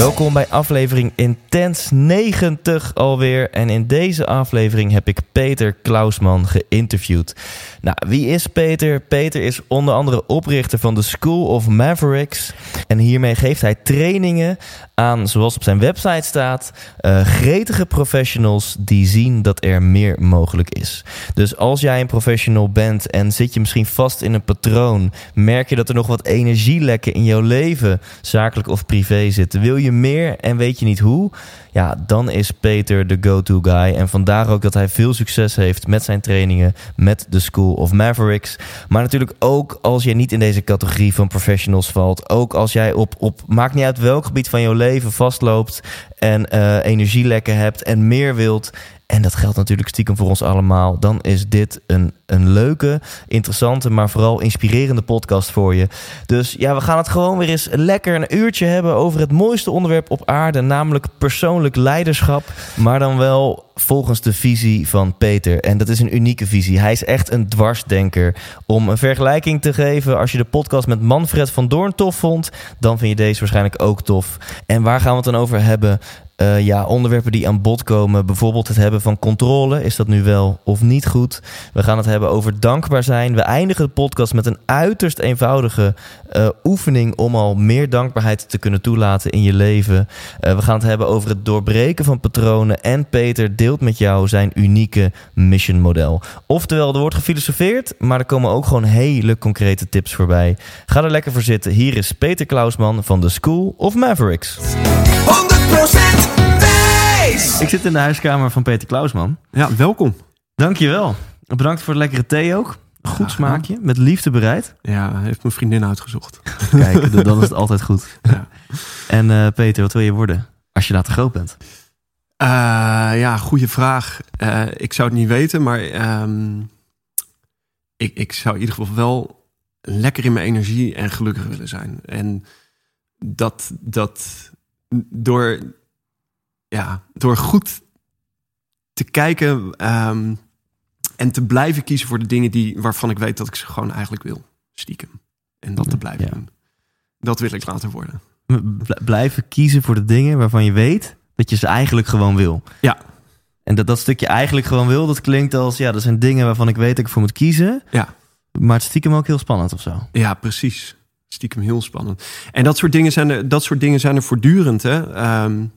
Welkom bij aflevering Intens 90 alweer. En in deze aflevering heb ik Peter Klausman geïnterviewd. Nou, wie is Peter? Peter is onder andere oprichter van de School of Mavericks. En hiermee geeft hij trainingen zoals op zijn website staat, eh, gretige professionals die zien dat er meer mogelijk is. Dus als jij een professional bent en zit je misschien vast in een patroon, merk je dat er nog wat energielekken in jouw leven, zakelijk of privé zitten, wil je meer en weet je niet hoe? Ja, dan is Peter de go-to guy. En vandaar ook dat hij veel succes heeft met zijn trainingen, met de School of Mavericks. Maar natuurlijk ook als je niet in deze categorie van professionals valt. Ook als jij op, op maakt niet uit welk gebied van jouw leven vastloopt en eh, energielekken hebt en meer wilt. En dat geldt natuurlijk stiekem voor ons allemaal. Dan is dit een, een leuke, interessante, maar vooral inspirerende podcast voor je. Dus ja, we gaan het gewoon weer eens lekker een uurtje hebben over het mooiste onderwerp op aarde. Namelijk persoonlijk leiderschap. Maar dan wel volgens de visie van Peter. En dat is een unieke visie. Hij is echt een dwarsdenker. Om een vergelijking te geven, als je de podcast met Manfred van Doorn tof vond, dan vind je deze waarschijnlijk ook tof. En waar gaan we het dan over hebben? Uh, ja, onderwerpen die aan bod komen. Bijvoorbeeld het hebben van controle. Is dat nu wel of niet goed? We gaan het hebben over dankbaar zijn. We eindigen de podcast met een uiterst eenvoudige uh, oefening om al meer dankbaarheid te kunnen toelaten in je leven. Uh, we gaan het hebben over het doorbreken van patronen. En Peter deelt met jou zijn unieke mission model. Oftewel, er wordt gefilosofeerd, maar er komen ook gewoon hele concrete tips voorbij. Ga er lekker voor zitten. Hier is Peter Klausman van de School of Mavericks. 100% Thijs. Ik zit in de huiskamer van Peter Klausman. Ja, welkom. Dankjewel. Bedankt voor de lekkere thee ook. Goed smaakje, met liefde bereid. Ja, heeft mijn vriendin uitgezocht. Kijk, dan is het altijd goed. Ja. En uh, Peter, wat wil je worden als je later groot bent? Uh, ja, goede vraag. Uh, ik zou het niet weten, maar um, ik, ik zou in ieder geval wel lekker in mijn energie en gelukkig willen zijn. En dat, dat door, ja, door goed te kijken um, en te blijven kiezen voor de dingen die, waarvan ik weet dat ik ze gewoon eigenlijk wil. Stiekem. En dat te blijven ja. doen. Dat wil ik later worden. Blijven kiezen voor de dingen waarvan je weet dat je ze eigenlijk gewoon wil. Ja. En dat dat stukje eigenlijk gewoon wil, dat klinkt als... ja, dat zijn dingen waarvan ik weet dat ik voor moet kiezen. Ja. Maar het stiekem ook heel spannend of zo. Ja, precies. Stiekem heel spannend. En dat soort dingen zijn er, dat soort dingen zijn er voortdurend. Hè? Um,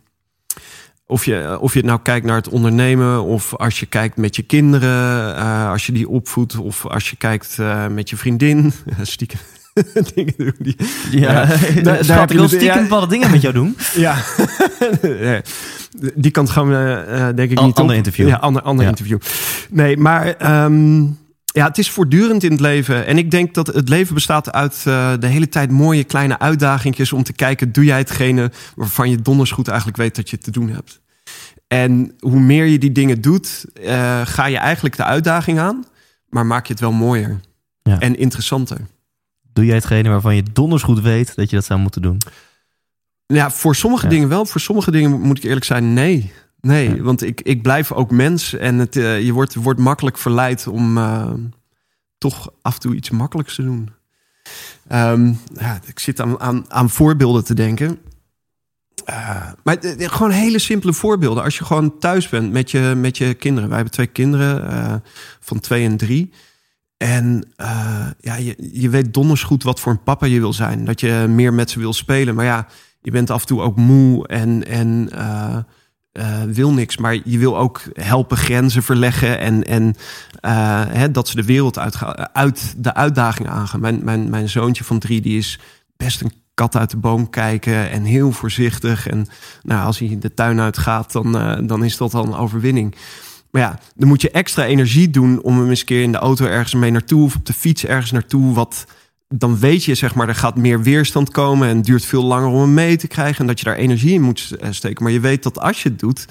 of, je, of je het nou kijkt naar het ondernemen, of als je kijkt met je kinderen, uh, als je die opvoedt, of als je kijkt uh, met je vriendin. Stiekem. dingen doen die. Ja, uh, daar, daar heb je stiekem ja, bepaalde dingen met jou doen. Ja, die kant gaan we denk ik niet ander op. interview. Ja, ander, ander Ja. interview. Nee, maar um, ja, het is voortdurend in het leven. En ik denk dat het leven bestaat uit uh, de hele tijd mooie kleine uitdagingjes om te kijken, doe jij hetgene waarvan je donders goed eigenlijk weet dat je te doen hebt. En hoe meer je die dingen doet, uh, ga je eigenlijk de uitdaging aan, maar maak je het wel mooier Ja. en interessanter. Doe jij hetgene waarvan je donders goed weet dat je dat zou moeten doen? Ja, voor sommige Ja. dingen wel. Voor sommige dingen moet ik eerlijk zijn, nee. Nee, Ja. want ik, ik blijf ook mens en het, eh, je wordt, wordt makkelijk verleid om eh, toch af en toe iets makkelijks te doen. Ehm, ja, ik zit aan, aan, aan voorbeelden te denken. Eh, maar het- gewoon hele simpele voorbeelden. Als je gewoon thuis bent met je, met je kinderen. Wij hebben twee kinderen eh, van twee en drie. En eh, ja, je, je weet donders goed wat voor een papa je wil zijn. Dat je meer met ze wil spelen. Maar ja, je bent af en toe ook moe en, en eh, eh, wil niks. Maar je wil ook helpen grenzen verleggen. En, en eh, hè, dat ze de wereld uitgaan, uit de uitdaging aangaan. Mijn, mijn, mijn zoontje van drie, die is best een kat uit de boom kijken. En heel voorzichtig. En nou, als hij de tuin uitgaat, dan, eh, dan is dat al een overwinning. Maar ja, dan moet je extra energie doen om hem eens een keer in de auto ergens mee naartoe of op de fiets ergens naartoe. Wat dan weet je, zeg maar, er gaat meer weerstand komen en het duurt veel langer om hem mee te krijgen. En dat je daar energie in moet eh, steken. Maar je weet dat als je het doet,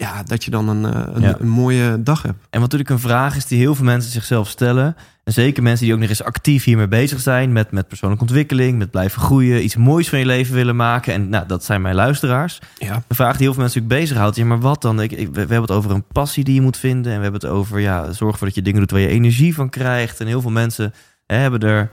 ja, dat je dan een, eh, een, Ja. een mooie dag hebt. En wat natuurlijk een vraag is die heel veel mensen zichzelf stellen. En zeker mensen die ook nog eens actief hiermee bezig zijn. Met, met persoonlijke ontwikkeling, met blijven groeien. Iets moois van je leven willen maken. En nou, dat zijn mijn luisteraars. Ja. Een vraag die heel veel mensen natuurlijk bezighoudt. Ja, maar wat dan? Ik, ik, we we hebben het over een passie die je moet vinden. En we hebben het over, ja, zorg ervoor dat je dingen doet waar je energie van krijgt. En heel veel mensen hè, hebben er,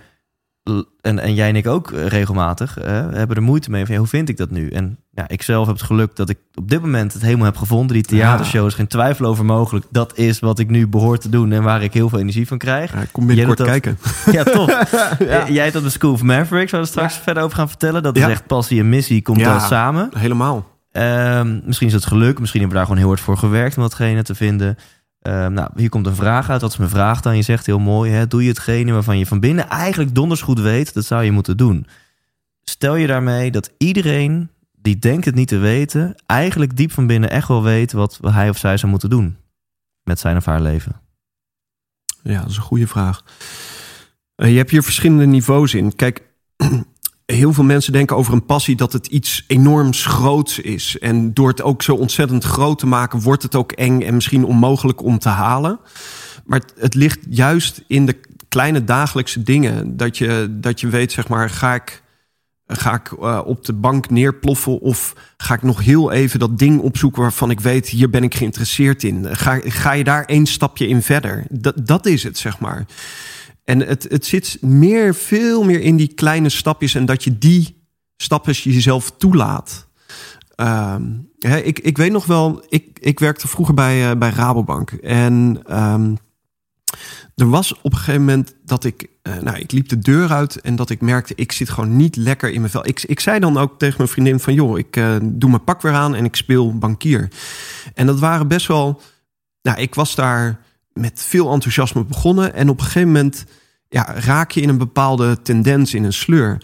en, en jij en ik ook eh, regelmatig, hè, hebben er moeite mee. Van, ja, hoe vind ik dat nu? En ja, ik zelf heb het geluk dat ik op dit moment het helemaal heb gevonden. Die theatershow is geen twijfel over mogelijk. Dat is wat ik nu behoor te doen en waar ik heel veel energie van krijg. Ja, ik kom binnenkort Jij doet kijken. Ja, tof. Eh, Jij hebt dat bij School of Mavericks, waar we straks verder over gaan vertellen. Dat is Ja. echt passie en missie, komt Ja. dan samen. Helemaal. Ehm, misschien is het geluk, misschien hebben we daar gewoon heel hard voor gewerkt om datgene te vinden. Ehm, nou, hier komt een vraag uit. Wat is mijn vraag dan? Je zegt heel mooi, hè? doe je hetgene waarvan je van binnen eigenlijk donders goed weet, dat zou je moeten doen. Stel je daarmee dat iedereen die denkt het niet te weten, eigenlijk diep van binnen echt wel weet wat hij of zij zou moeten doen met zijn of haar leven. Ja, dat is een goede vraag. Eh, je hebt hier verschillende niveaus in. Kijk, heel veel mensen denken over een passie dat het iets enorms groots is. En door het ook zo ontzettend groot te maken, wordt het ook eng en misschien onmogelijk om te halen. Maar het, ligt juist in de kleine dagelijkse dingen. Dat je, dat je weet, zeg maar, ga ik, ga ik eh, op de bank neerploffen of ga ik nog heel even dat ding opzoeken waarvan ik weet, hier ben ik geïnteresseerd in. Ga, ga je daar één stapje in verder? Dat, dat is het, zeg maar. En het, het zit meer, veel meer in die kleine stapjes en dat je die stapjes jezelf toelaat. Ehm, ik, ik weet nog wel, ik, ik werkte vroeger bij, eh, bij Rabobank. En ehm, er was op een gegeven moment dat ik, eh, nou, ik liep de deur uit en dat ik merkte, ik zit gewoon niet lekker in mijn vel. Ik, ik zei dan ook tegen mijn vriendin van, joh, ik eh, doe mijn pak weer aan en ik speel bankier. En dat waren best wel, nou, ik was daar met veel enthousiasme begonnen en op een gegeven moment ja, raak je in een bepaalde tendens, in een sleur.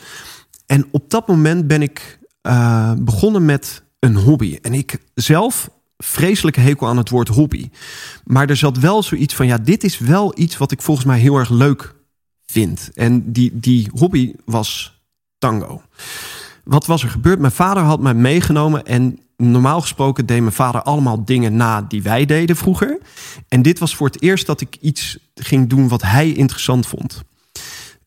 En op dat moment ben ik eh, begonnen met een hobby. En ik zelf vreselijke hekel aan het woord hobby. Maar er zat wel zoiets van, ja, dit is wel iets wat ik volgens mij heel erg leuk vind. En die, die hobby was tango. Wat was er gebeurd? Mijn vader had mij meegenomen en normaal gesproken deed mijn vader allemaal dingen na die wij deden vroeger. En dit was voor het eerst dat ik iets ging doen wat hij interessant vond.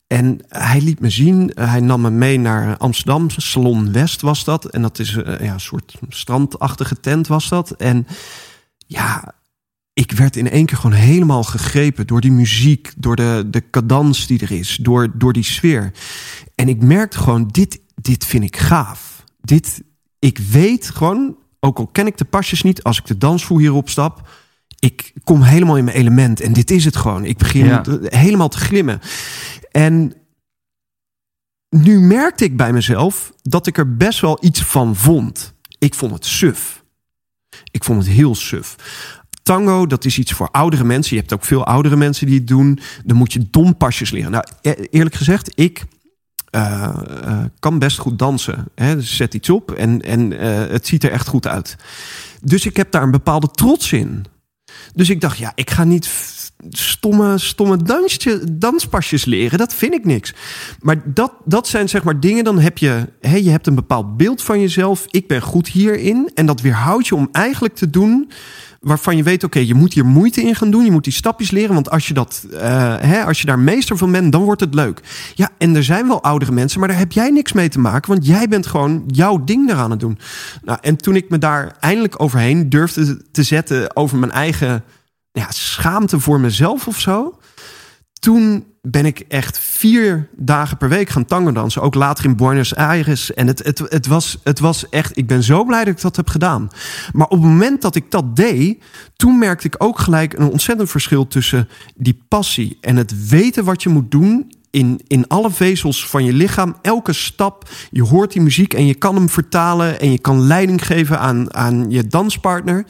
En hij liet me zien, eh, hij nam me mee naar Amsterdam, Salon West was dat. En dat is eh, ja, een soort strandachtige tent was dat. En ja, ik werd in één keer gewoon helemaal gegrepen door die muziek, door de, de cadans die er is, door, door die sfeer. En ik merkte gewoon, dit, dit vind ik gaaf. Dit, ik weet gewoon, ook al ken ik de pasjes niet, als ik de dansvoer hierop stap, ik kom helemaal in mijn element. En dit is het gewoon. Ik begin Ja. helemaal te glimmen. En nu merkte ik bij mezelf dat ik er best wel iets van vond. Ik vond het suf. Ik vond het heel suf. Tango, dat is iets voor oudere mensen. Je hebt ook veel oudere mensen die het doen. Dan moet je dompasjes leren. Nou, e- eerlijk gezegd, ik eh, eh, kan best goed dansen. Hè? Dus zet iets op en, en eh, het ziet er echt goed uit. Dus ik heb daar een bepaalde trots in. Dus ik dacht, ja, ik ga niet stomme, stomme dansje, danspasjes leren. Dat vind ik niks. Maar dat, dat zijn zeg maar dingen. Dan heb je, hè, je hebt een bepaald beeld van jezelf. Ik ben goed hierin. En dat weerhoudt je om eigenlijk te doen waarvan je weet, oké, je moet hier moeite in gaan doen. Je moet die stapjes leren. Want als je, dat, eh, hè, als je daar meester van bent, dan wordt het leuk. Ja, en er zijn wel oudere mensen, maar daar heb jij niks mee te maken. Want jij bent gewoon jouw ding eraan het doen. Nou, en toen ik me daar eindelijk overheen durfde te zetten over mijn eigen ja, schaamte voor mezelf of zo. Toen ben ik echt vier dagen per week gaan tango dansen. Ook later in Buenos Aires. En het, het, het, was, het was echt... Ik ben zo blij dat ik dat heb gedaan. Maar op het moment dat ik dat deed... toen merkte ik ook gelijk een ontzettend verschil... tussen die passie en het weten wat je moet doen... In, in alle vezels van je lichaam, elke stap. Je hoort die muziek en je kan hem vertalen... en je kan leiding geven aan, aan je danspartner.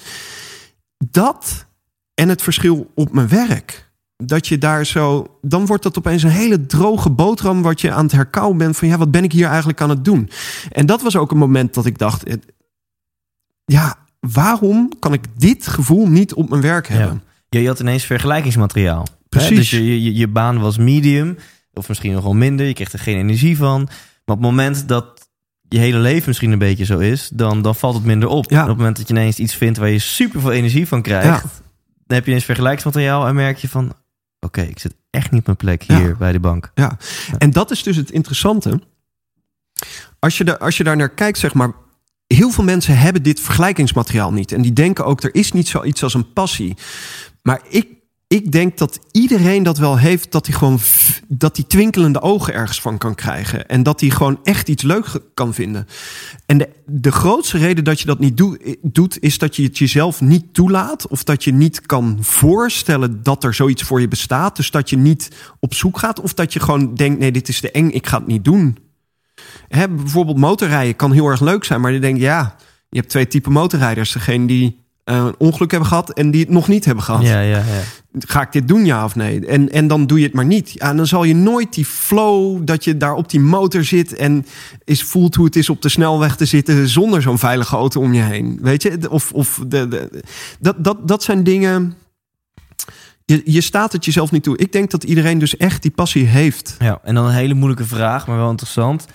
Dat en het verschil op mijn werk dat je daar zo. Dan wordt dat opeens een hele droge boterham. wat je aan het herkauwen bent. van ja, wat ben ik hier eigenlijk aan het doen? En dat was ook een moment dat ik dacht. Ja, waarom kan ik dit gevoel niet op mijn werk hebben? Ja. Je had ineens vergelijkingsmateriaal. Precies. Dus je, je, je baan was medium. Of misschien nog wel minder. Je kreeg er geen energie van. Maar op het moment dat je hele leven misschien een beetje zo is, dan, dan valt het minder op. Ja. op het moment dat je ineens iets vindt waar je super veel energie van krijgt, dan heb je eens vergelijksmateriaal en merk je van, oké, ik zit echt niet op mijn plek hier bij de bank. Ja. en dat is dus het interessante. Als je, de, als je daar naar kijkt, zeg maar, heel veel mensen hebben dit vergelijkingsmateriaal niet. En die denken ook, er is niet zoiets als een passie. Maar ik ik denk dat iedereen dat wel heeft, dat hij gewoon dat hij twinkelende ogen ergens van kan krijgen. En dat hij gewoon echt iets leuk kan vinden. En de, de grootste reden dat je dat niet doet, is dat je het jezelf niet toelaat. Of dat je niet kan voorstellen dat er zoiets voor je bestaat. Dus dat je niet op zoek gaat. Of dat je gewoon denkt: nee, dit is te eng, ik ga het niet doen. Hè, bijvoorbeeld motorrijden kan heel erg leuk zijn, maar je denkt: ja, je hebt twee typen motorrijders. Degene die een ongeluk hebben gehad en die het nog niet hebben gehad. Ja, ja, ja. Ga ik dit doen, ja of nee? En, en dan doe je het maar niet. Ja, en dan zal je nooit die flow dat je daar op die motor zit en is, voelt hoe het is op de snelweg te zitten zonder zo'n veilige auto om je heen. Weet je? Of, of de, de, dat, dat, dat zijn dingen. Je, je staat het jezelf niet toe. Ik denk dat iedereen dus echt die passie heeft. Ja, en dan een hele moeilijke vraag, maar wel interessant.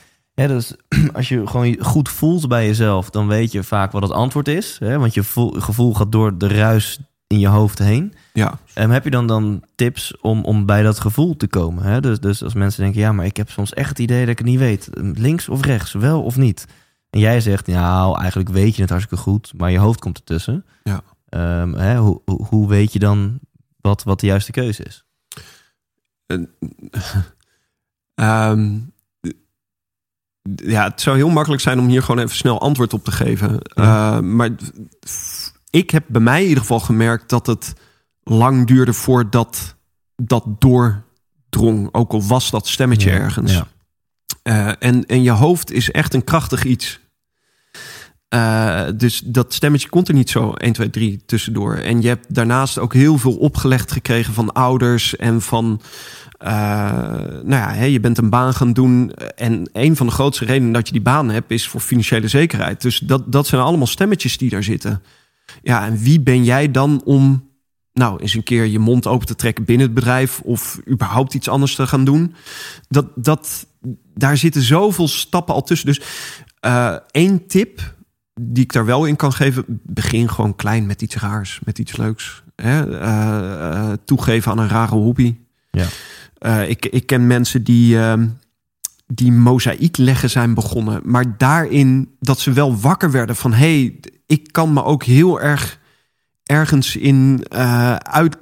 Dus als je gewoon goed voelt bij jezelf, dan weet je vaak wat het antwoord is. Hè? Want je gevoel gaat door de ruis in je hoofd heen. Ja. En heb je dan, dan tips om, om bij dat gevoel te komen? Hè? Dus, dus als mensen denken, ja, maar ik heb soms echt het idee dat ik het niet weet. Links of rechts, wel of niet. En jij zegt, nou, eigenlijk weet je het hartstikke goed, maar je hoofd komt ertussen. Ja. Um, hè, hoe, hoe weet je dan wat, wat de juiste keuze is? Um, ja, het zou heel makkelijk zijn om hier gewoon even snel antwoord op te geven. Uh, maar ik heb bij mij in ieder geval gemerkt dat het lang duurde voordat dat doordrong. Ook al was dat stemmetje ergens. Ja. Uh, en, en je hoofd is echt een krachtig iets. Uh, dus dat stemmetje komt er niet zo 1, 2, 3 tussendoor. En je hebt daarnaast ook heel veel opgelegd gekregen van ouders en van nou ja, je bent een baan gaan doen. En een van de grootste redenen dat je die baan hebt, is voor financiële zekerheid. Dus dat, dat zijn allemaal stemmetjes die daar zitten. Ja, en wie ben jij dan om nou eens een keer je mond open te trekken binnen het bedrijf of überhaupt iets anders te gaan doen? Dat, dat, daar zitten zoveel stappen al tussen. Dus uh, één tip die ik daar wel in kan geven, begin gewoon klein met iets raars, met iets leuks. Hè? Toegeven aan een rare hobby. Ja. Uh, ik, ik ken mensen die, uh, die mozaïek leggen zijn begonnen. Maar daarin dat ze wel wakker werden van... hé, hey, ik kan me ook heel erg ergens in uh, uit,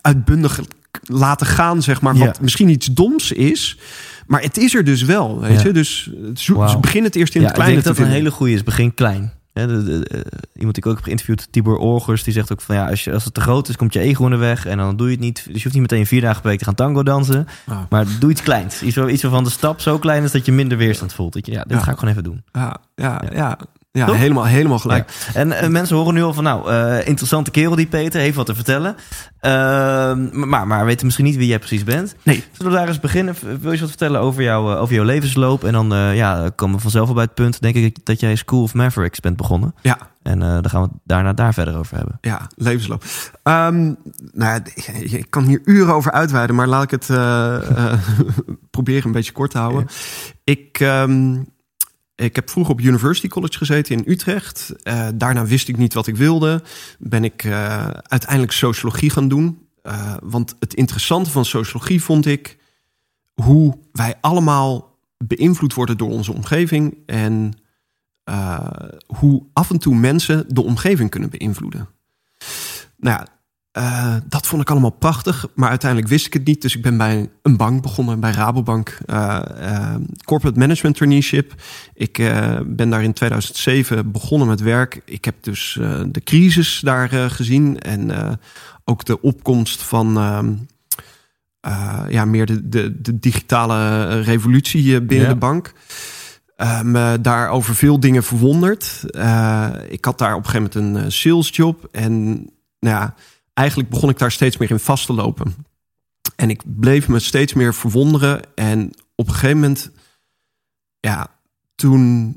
uitbundig laten gaan, zeg maar. Wat misschien iets doms is... Maar het is er dus wel, weet je. Dus wow. begin het eerst in ja, het kleine ik denk dat een hele goede is. Begin klein. De, de, iemand die ik ook heb geïnterviewd, Tibor Orgers, die zegt ook van ja, als, je, als het te groot is, komt je ego in de weg en dan doe je het niet. Dus je hoeft niet meteen vier dagen per week te gaan tango dansen, oh. maar doe iets kleins. Iets, iets waarvan de stap zo klein is dat je minder weerstand voelt. Dat je, ja, dit ga ik gewoon even doen. Ja, ja, ja. Ja, Toch? helemaal, helemaal gelijk. Ja. En eh, mensen horen nu al van, nou, eh, interessante kerel die Peter, heeft wat te vertellen. Ehm, maar, maar weten misschien niet wie jij precies bent. Nee. Zullen we daar eens beginnen? Wil je wat vertellen over, jou, eh, over jouw levensloop? En dan ja, komen we vanzelf al bij het punt, denk ik, dat jij School of Mavericks bent begonnen. Ja, En dan gaan we daarna daar verder over hebben. ja, levensloop. Ehm, nou, ja, ik kan hier uren over uitweiden, maar laat ik het proberen een beetje kort te houden. Ik, ehm, ik heb vroeger op University College gezeten in Utrecht. Eh, daarna wist ik niet wat ik wilde. Ben ik eh, uiteindelijk sociologie gaan doen. Eh, want het interessante van sociologie vond ik hoe wij allemaal beïnvloed worden door onze omgeving en hoe af en toe mensen de omgeving kunnen beïnvloeden. Nou ja, eh, dat vond ik allemaal prachtig, maar uiteindelijk wist ik het niet. Dus ik ben bij een bank begonnen, bij Rabobank, eh, eh, Corporate Management Traineeship. Ik ben daar in 2007 begonnen met werk. Ik heb dus de crisis daar gezien en ook de opkomst van ehm, eh, ja, meer de, de, de digitale revolutie binnen Ja. de bank. Me daar over veel dingen verwonderd. Ik had daar op een gegeven moment een salesjob. En nou ja, eigenlijk begon ik daar steeds meer in vast te lopen. En ik bleef me steeds meer verwonderen. En op een gegeven moment, ja, toen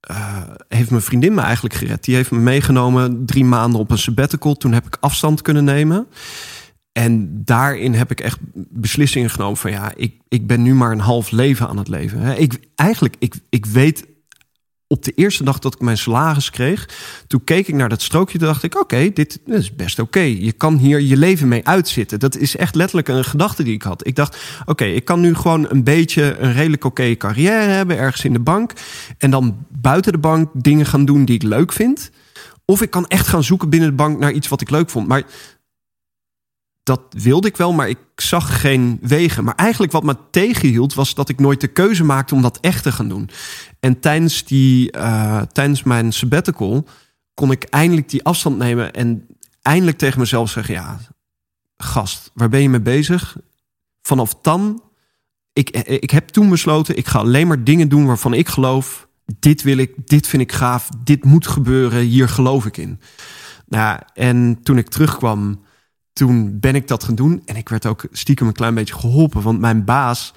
eh, heeft mijn vriendin me eigenlijk gered. Die heeft me meegenomen drie maanden op een sabbatical. Toen heb ik afstand kunnen nemen. En daarin heb ik echt beslissingen genomen van ja, ik, ik ben nu maar een half leven aan het leven. Ik, eigenlijk, ik, ik weet op de eerste dag dat ik mijn salaris kreeg, toen keek ik naar dat strookje, toen dacht ik, oké, dit, dit is best oké. Je kan hier je leven mee uitzitten. Dat is echt letterlijk een gedachte die ik had. Ik dacht, oké, ik kan nu gewoon een beetje een redelijk oké carrière hebben, ergens in de bank. En dan buiten de bank dingen gaan doen die ik leuk vind. Of ik kan echt gaan zoeken binnen de bank naar iets wat ik leuk vond. Maar dat wilde ik wel, maar ik zag geen wegen. Maar eigenlijk wat me tegenhield, was dat ik nooit de keuze maakte om dat echt te gaan doen. En tijdens, die, eh, tijdens mijn sabbatical kon ik eindelijk die afstand nemen en eindelijk tegen mezelf zeggen: Ja, gast, waar ben je mee bezig? Vanaf dan, ik, ik heb toen besloten: ik ga alleen maar dingen doen waarvan ik geloof. Dit wil ik, dit vind ik gaaf, dit moet gebeuren, hier geloof ik in. Nou, en toen ik terugkwam, toen ben ik dat gaan doen. En ik werd ook stiekem een klein beetje geholpen. Want mijn baas,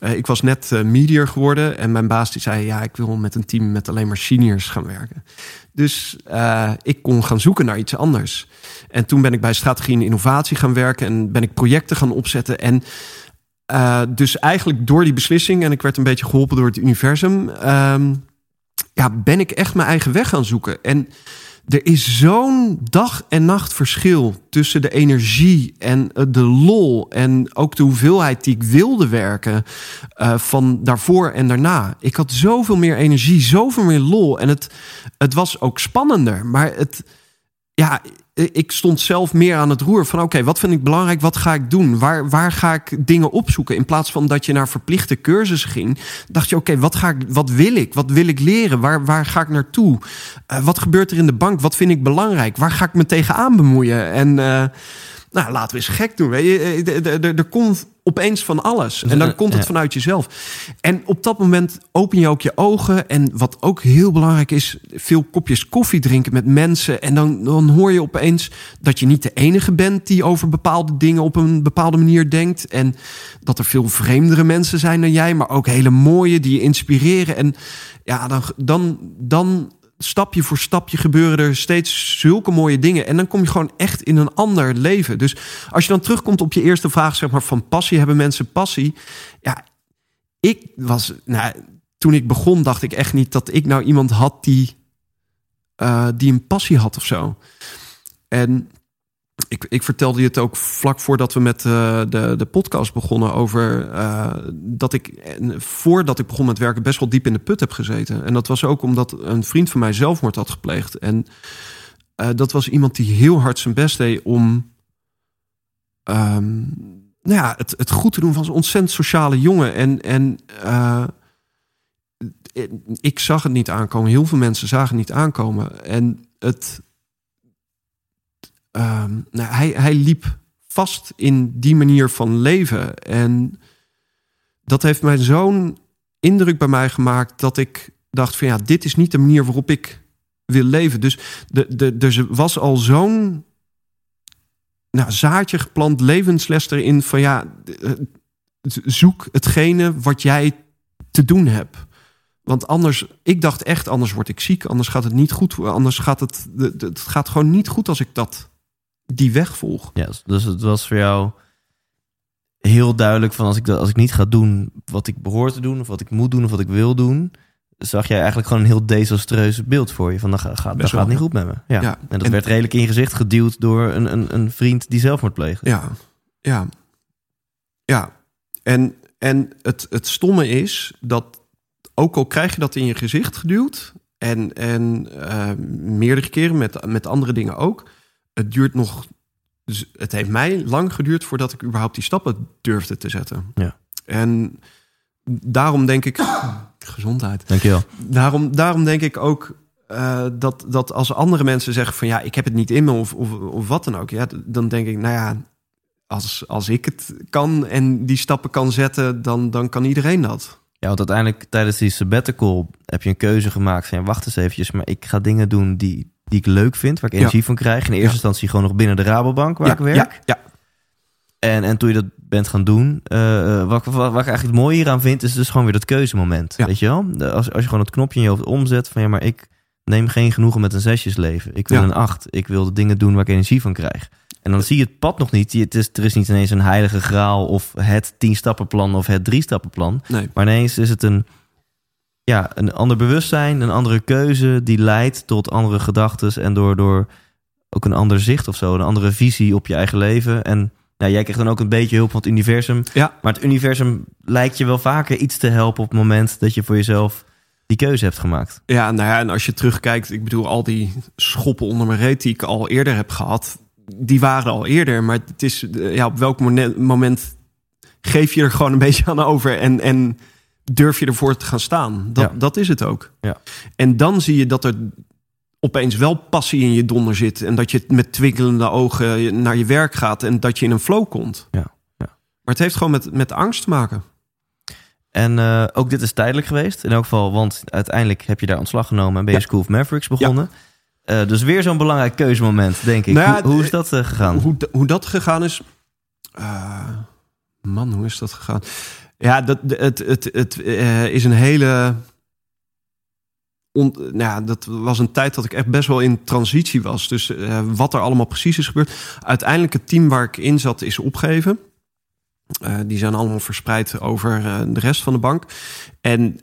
eh, ik was net uh, geworden. En mijn baas die zei, ja, ik wil met een team met alleen maar seniors gaan werken. Dus uh, ik kon gaan zoeken naar iets anders. En toen ben ik bij strategie en innovatie gaan werken. En ben ik projecten gaan opzetten. En dus eigenlijk door die beslissing, en ik werd een beetje geholpen door het universum, um, ja, ben ik echt mijn eigen weg gaan zoeken. En er is zo'n dag en nacht verschil tussen de energie en de lol en ook de hoeveelheid die ik wilde werken uh, van daarvoor en daarna. Ik had zoveel meer energie, zoveel meer lol en het, het was ook spannender, maar het, ja, ik stond zelf meer aan het roer van oké, wat vind ik belangrijk, wat ga ik doen, waar, waar ga ik dingen opzoeken? In plaats van dat je naar verplichte cursussen ging, dacht je oké, wat ga ik, wat wil ik, wat wil ik leren, waar, waar ga ik naartoe, uh, wat gebeurt er in de bank, wat vind ik belangrijk, waar ga ik me tegenaan bemoeien? En uh, nou, laten we eens gek doen. Weet je. Er komt opeens van alles. En dan komt het vanuit jezelf. En op dat moment open je ook je ogen. En wat ook heel belangrijk is, veel kopjes koffie drinken met mensen. En dan, dan hoor je opeens dat je niet de enige bent die over bepaalde dingen op een bepaalde manier denkt. En dat er veel vreemdere mensen zijn dan jij, maar ook hele mooie die je inspireren. En ja, dan, dan, dan stapje voor stapje gebeuren er steeds zulke mooie dingen. En dan kom je gewoon echt in een ander leven. Dus als je dan terugkomt op je eerste vraag, zeg maar, van passie, hebben mensen passie? Ja, ik was, nou, toen ik begon, dacht ik echt niet dat ik nou iemand had die, uh, die een passie had of zo. En ik, ik, vertelde je het ook vlak voordat we met uh, de, de podcast begonnen over uh, dat ik voordat ik begon met werken best wel diep in de put heb gezeten. En dat was ook omdat een vriend van mij zelfmoord had gepleegd. En uh, dat was iemand die heel hard zijn best deed om um, nou ja, het, het goed te doen van zo'n ontzettend sociale jongen. En, en ik zag het niet aankomen. Heel veel mensen zagen het niet aankomen. En het Um, nou, hij, hij liep vast in die manier van leven. En dat heeft mij zo'n indruk bij mij gemaakt dat ik dacht van ja, dit is niet de manier waarop ik wil leven. Dus de, de, er was al zo'n nou, zaadje geplant, levensles erin van ja, eh, zoek hetgene wat jij te doen hebt. Want anders, ik dacht echt, anders word ik ziek, anders gaat het niet goed, anders gaat het, het gaat gewoon niet goed als ik dat, die weg volg. Ja, dus het was voor jou heel duidelijk van als ik, dat, als ik niet ga doen wat ik behoor te doen, of wat ik moet doen, of wat ik wil doen, zag jij eigenlijk gewoon een heel desastreus beeld voor je. Van dat, gaat, dat gaat niet goed met me. Ja. En dat werd redelijk in gezicht geduwd door een, een, een vriend die zelfmoord pleegde. Ja, ja. Ja. En, en het, het stomme is dat ook al krijg je dat in je gezicht geduwd... en, en uh, meerdere keren met, met andere dingen ook... het duurt nog... Dus het heeft mij lang geduurd voordat ik überhaupt die stappen durfde te zetten. Ja. En daarom denk ik Gezondheid. Dankjewel. Daarom, daarom denk ik ook uh, dat, dat als andere mensen zeggen van ja, ik heb het niet in me of, of, of wat dan ook. Ja, dan denk ik, nou ja, als, als ik het kan en die stappen kan zetten, dan, dan kan iedereen dat. Ja, want uiteindelijk tijdens die sabbatical heb je een keuze gemaakt van ja, wacht eens eventjes, maar ik ga dingen doen die, die ik leuk vind, waar ik energie van krijg. In eerste instantie gewoon nog binnen de Rabobank waar ik werk. Ja, ja. En, en toen je dat bent gaan doen, uh, wat, wat, wat, ik eigenlijk het mooie hieraan vind, is dus gewoon weer dat keuzemoment. Weet je wel? Als, als je gewoon het knopje in je hoofd omzet van ja, maar ik neem geen genoegen met een zesjesleven. Ik wil een acht. Ik wil de dingen doen waar ik energie van krijg. En dan zie je het pad nog niet. Het is, er is niet ineens een heilige graal of het tien stappenplan of het drie stappenplan. Nee. Maar ineens is het een, ja, een ander bewustzijn, een andere keuze die leidt tot andere gedachten en door, door ook een ander zicht of zo, een andere visie op je eigen leven. En nou, jij krijgt dan ook een beetje hulp van het universum. Ja. Maar het universum lijkt je wel vaker iets te helpen op het moment dat je voor jezelf die keuze hebt gemaakt. Ja, nou ja, en als je terugkijkt, ik bedoel, al die schoppen onder mijn reet die ik al eerder heb gehad, die waren al eerder. Maar het is, eh, ja, op welk moment geef je er gewoon een beetje aan over en, en durf je ervoor te gaan staan? Dat, dat is het ook. Ja. En dan zie je dat er opeens wel passie in je donder zit. En dat je met twinkelende ogen naar je werk gaat en dat je in een flow komt. Ja, ja. Maar het heeft gewoon met, met angst te maken. En uh, ook dit is tijdelijk geweest. In elk geval, want uiteindelijk heb je daar ontslag genomen en ben je School of Mavericks begonnen. Uh, dus weer zo'n belangrijk keuzemoment, denk ik. Nou hoe, hoe, is dat uh, gegaan? Hoe, hoe dat gegaan is. man, hoe is dat gegaan? Ja, dat, het, het, het is een hele On, nou ja, dat was een tijd dat ik echt best wel in transitie was. Dus uh, wat er allemaal precies is gebeurd. Uiteindelijk het team waar ik in zat is opgegeven. Uh, die zijn allemaal verspreid over de rest van de bank. En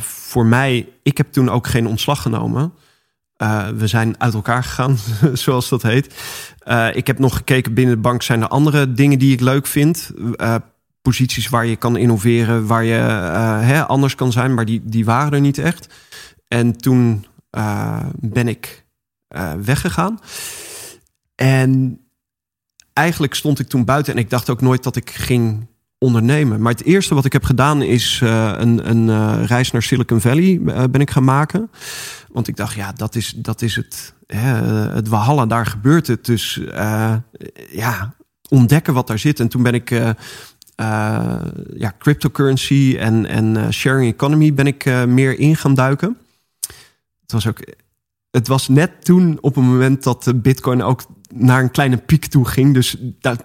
voor mij, ik heb toen ook geen ontslag genomen. we zijn uit elkaar gegaan, zoals dat heet. ik heb nog gekeken binnen de bank. Zijn er andere dingen die ik leuk vind? Posities waar je kan innoveren, waar je hè, anders kan zijn. Maar die, die waren er niet echt. En toen uh, ben ik uh, weggegaan. En eigenlijk stond ik toen buiten en ik dacht ook nooit dat ik ging ondernemen. Maar het eerste wat ik heb gedaan is een, een reis naar Silicon Valley ben ik gaan maken. Want ik dacht, ja, dat is, dat is het, hè, het Walhalla, daar gebeurt het. Dus ja, ontdekken wat daar zit. En toen ben ik ja, cryptocurrency en, en sharing economy ben ik meer in gaan duiken het was ook. Het was net toen op een moment dat de Bitcoin ook naar een kleine piek toe ging. Dus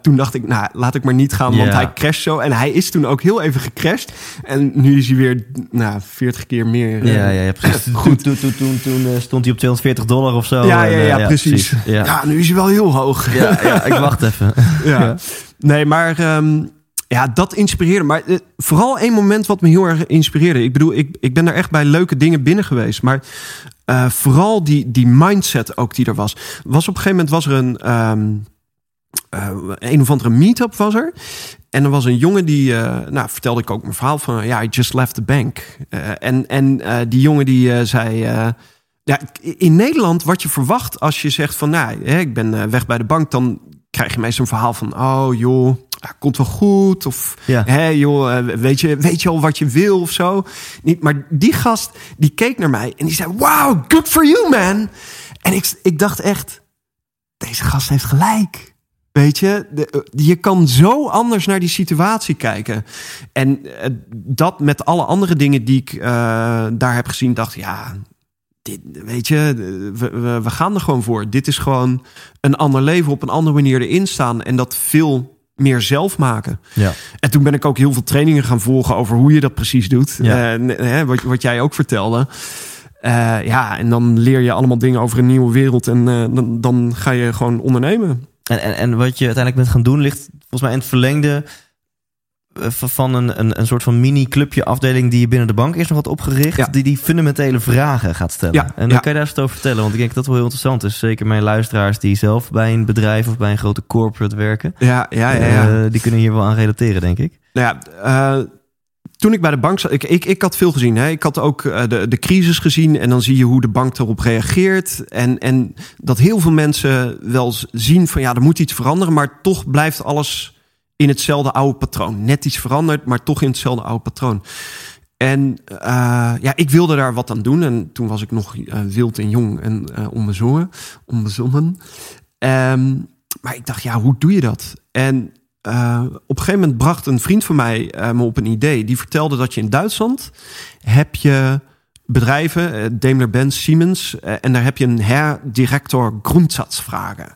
toen dacht ik, nou, laat ik maar niet gaan, want hij crasht zo. En hij is toen ook heel even gecrashed. En nu is hij weer, nou, 40 keer meer. Ja, ja, ja precies. Goed. Toen, toen, toen, toen stond hij op 240 dollar of zo. Ja, ja, ja, ja precies. precies. Ja. ja. nu is hij wel heel hoog. Ja, ja ik wacht even. ja. Nee, maar um, ja, dat inspireerde. Maar uh, vooral één moment wat me heel erg inspireerde. Ik bedoel, ik, ik ben er echt bij leuke dingen binnen geweest. Maar uh, vooral die, die mindset ook die er was. was op een gegeven moment was er een, um, uh, een of andere meetup was er. En er was een jongen die, nou vertelde ik ook mijn verhaal van, ja, I just left the bank. en en die jongen die zei, ja, in Nederland wat je verwacht als je zegt van, nou, ik ben weg bij de bank, dan krijg je meestal een verhaal van, oh joh, ja, komt wel goed. Of ja. hé, joh, eh, weet je, weet je al wat je wil of zo. Niet, maar die gast die keek naar mij en die zei: Wow, good for you, man. En ik, ik dacht echt: deze gast heeft gelijk. Weet je, de, je kan zo anders naar die situatie kijken. En eh, dat met alle andere dingen die ik uh, daar heb gezien, dacht ja, dit, weet je, we, we, we, gaan er gewoon voor. Dit is gewoon een ander leven op een andere manier erin staan en dat veel meer zelf maken. Ja. En toen ben ik ook heel veel trainingen gaan volgen over hoe je dat precies doet. Ja. Uh, wat, wat jij ook vertelde. Uh, ja, en dan leer je allemaal dingen over een nieuwe wereld en uh, dan, dan ga je gewoon ondernemen. En, en, en wat je uiteindelijk bent gaan doen ligt volgens mij in het verlengde eh, van een, een, een soort van mini-clubje afdeling die je binnen de bank is nog wat opgericht. Ja. Die die fundamentele vragen gaat stellen. Ja, En dan ja. kan je daar eens over vertellen. Want ik denk dat dat wel heel interessant is. Zeker mijn luisteraars die zelf bij een bedrijf of bij een grote corporate werken. Ja, ja, ja. ja. eh, die kunnen hier wel aan relateren, denk ik. Nou ja, uh, toen ik bij de bank zat, ik, ik, ik had veel gezien. Hè. Ik had ook uh, de, de crisis gezien en dan zie je hoe de bank erop reageert. En, en dat heel veel mensen wel zien van ja, er moet iets veranderen, maar toch blijft alles in hetzelfde oude patroon. Net iets veranderd, maar toch in hetzelfde oude patroon. En uh, ja, ik wilde daar wat aan doen. En toen was ik nog uh, wild en jong en uh, onbezonnen. onbezonnen. Um, maar ik dacht, ja, hoe doe je dat? En op een gegeven moment bracht een vriend van mij me op een idee. Die vertelde dat je in Duitsland heb je bedrijven, uh, Daimler-Benz, Siemens, en daar heb je een herdirector Grundsatzvragen.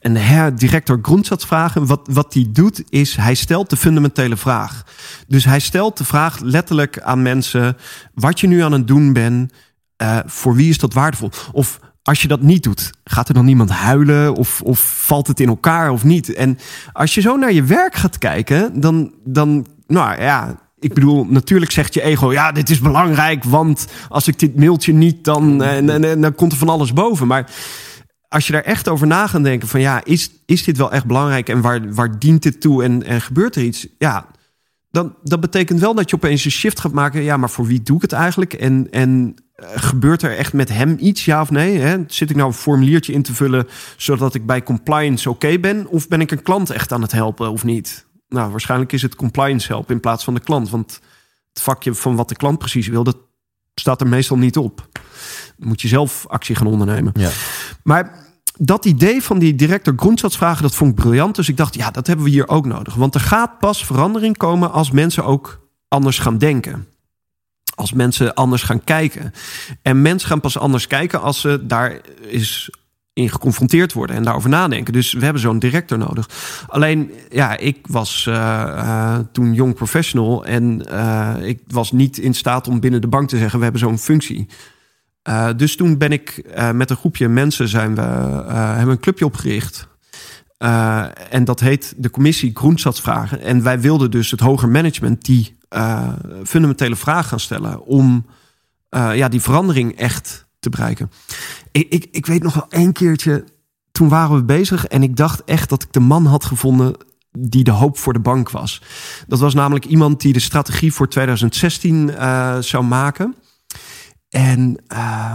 En de herdirector Grundsatzvragen, wat, wat die doet, is hij stelt de fundamentele vraag. Dus hij stelt de vraag letterlijk aan mensen: wat je nu aan het doen bent, uh, voor wie is dat waardevol? Of als je dat niet doet, gaat er dan niemand huilen of, of valt het in elkaar of niet? En als je zo naar je werk gaat kijken, dan, dan nou ja, ik bedoel, natuurlijk zegt je ego, ja, dit is belangrijk, want als ik dit mailtje niet, dan, en, dan komt er van alles boven. Maar als je daar echt over na gaat denken van, ja, is, is dit wel echt belangrijk en waar, waar dient dit toe en, en gebeurt er iets? Ja, dan, dat betekent wel dat je opeens een shift gaat maken. Ja, maar voor wie doe ik het eigenlijk? En, en uh, gebeurt er echt met hem iets, ja of nee? Hè? Zit ik nou een formuliertje in te vullen zodat ik bij compliance oké ben? Of ben ik een klant echt aan het helpen of niet? Nou, waarschijnlijk is het compliance helpen in plaats van de klant. Want het vakje van wat de klant precies wil, dat staat er meestal niet op. Dan moet je zelf actie gaan ondernemen. Ja. Maar dat idee van die director Grundsatzvragen, dat vond ik briljant. Dus ik dacht, ja, dat hebben we hier ook nodig. Want er gaat pas verandering komen als mensen ook anders gaan denken. Als mensen anders gaan kijken. En mensen gaan pas anders kijken als ze daar is in geconfronteerd worden en daarover nadenken. Dus we hebben zo'n director nodig. Alleen, ja, ik was uh, uh, toen jong professional en uh, ik was niet in staat om binnen de bank te zeggen: we hebben zo'n functie. Dus toen ben ik met een groepje mensen zijn we, hebben een clubje opgericht. En dat heet de commissie Groensatsvragen. En wij wilden dus het hoger management die fundamentele vragen gaan stellen om ja, die verandering echt te bereiken. Ik, ik, ik weet nog wel één keertje, toen waren we bezig en ik dacht echt dat ik de man had gevonden die de hoop voor de bank was. Dat was namelijk iemand die de strategie voor 2016 uh, zou maken. En uh,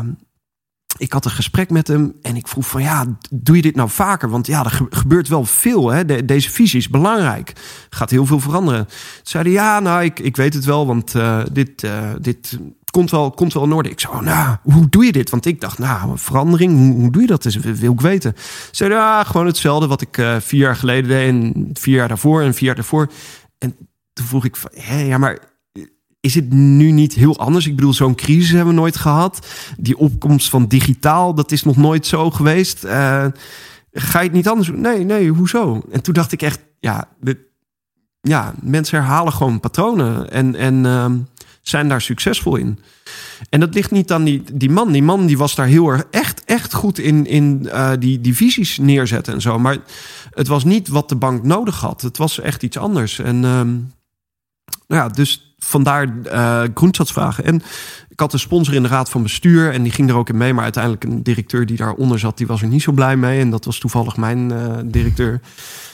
ik had een gesprek met hem en ik vroeg van ja, doe je dit nou vaker? Want ja, er gebeurt wel veel. Hè? De, deze visie is belangrijk. Gaat heel veel veranderen. Zeiden ja, nou, ik, ik weet het wel, want uh, dit, uh, komt, wel, komt wel in orde. Ik zei, nou, hoe doe je dit? Want ik dacht, nou, verandering, hoe, doe je dat? Dat wil ik weten. Zeiden ja, gewoon hetzelfde wat ik uh, vier jaar geleden deed en vier jaar daarvoor en vier jaar daarvoor. En toen vroeg ik van, ja, maar is het nu niet heel anders? Ik bedoel, zo'n crisis hebben we nooit gehad. Die opkomst van digitaal, dat is nog nooit zo geweest. Uh, ga je het niet anders? Nee, nee, hoezo? En toen dacht ik echt, ja, de, ja mensen herhalen gewoon patronen en, en uh, zijn daar succesvol in. En dat ligt niet aan die, die man. Die man die was daar heel erg echt, echt goed in, in uh, die, die visies neerzetten en zo. Maar het was niet wat de bank nodig had. Het was echt iets anders. En um, nou ja, dus vandaar uh, groensatsvragen. En ik had een sponsor in de raad van bestuur en die ging er ook in mee. Maar uiteindelijk een directeur die daaronder zat, die was er niet zo blij mee. En dat was toevallig mijn uh, directeur.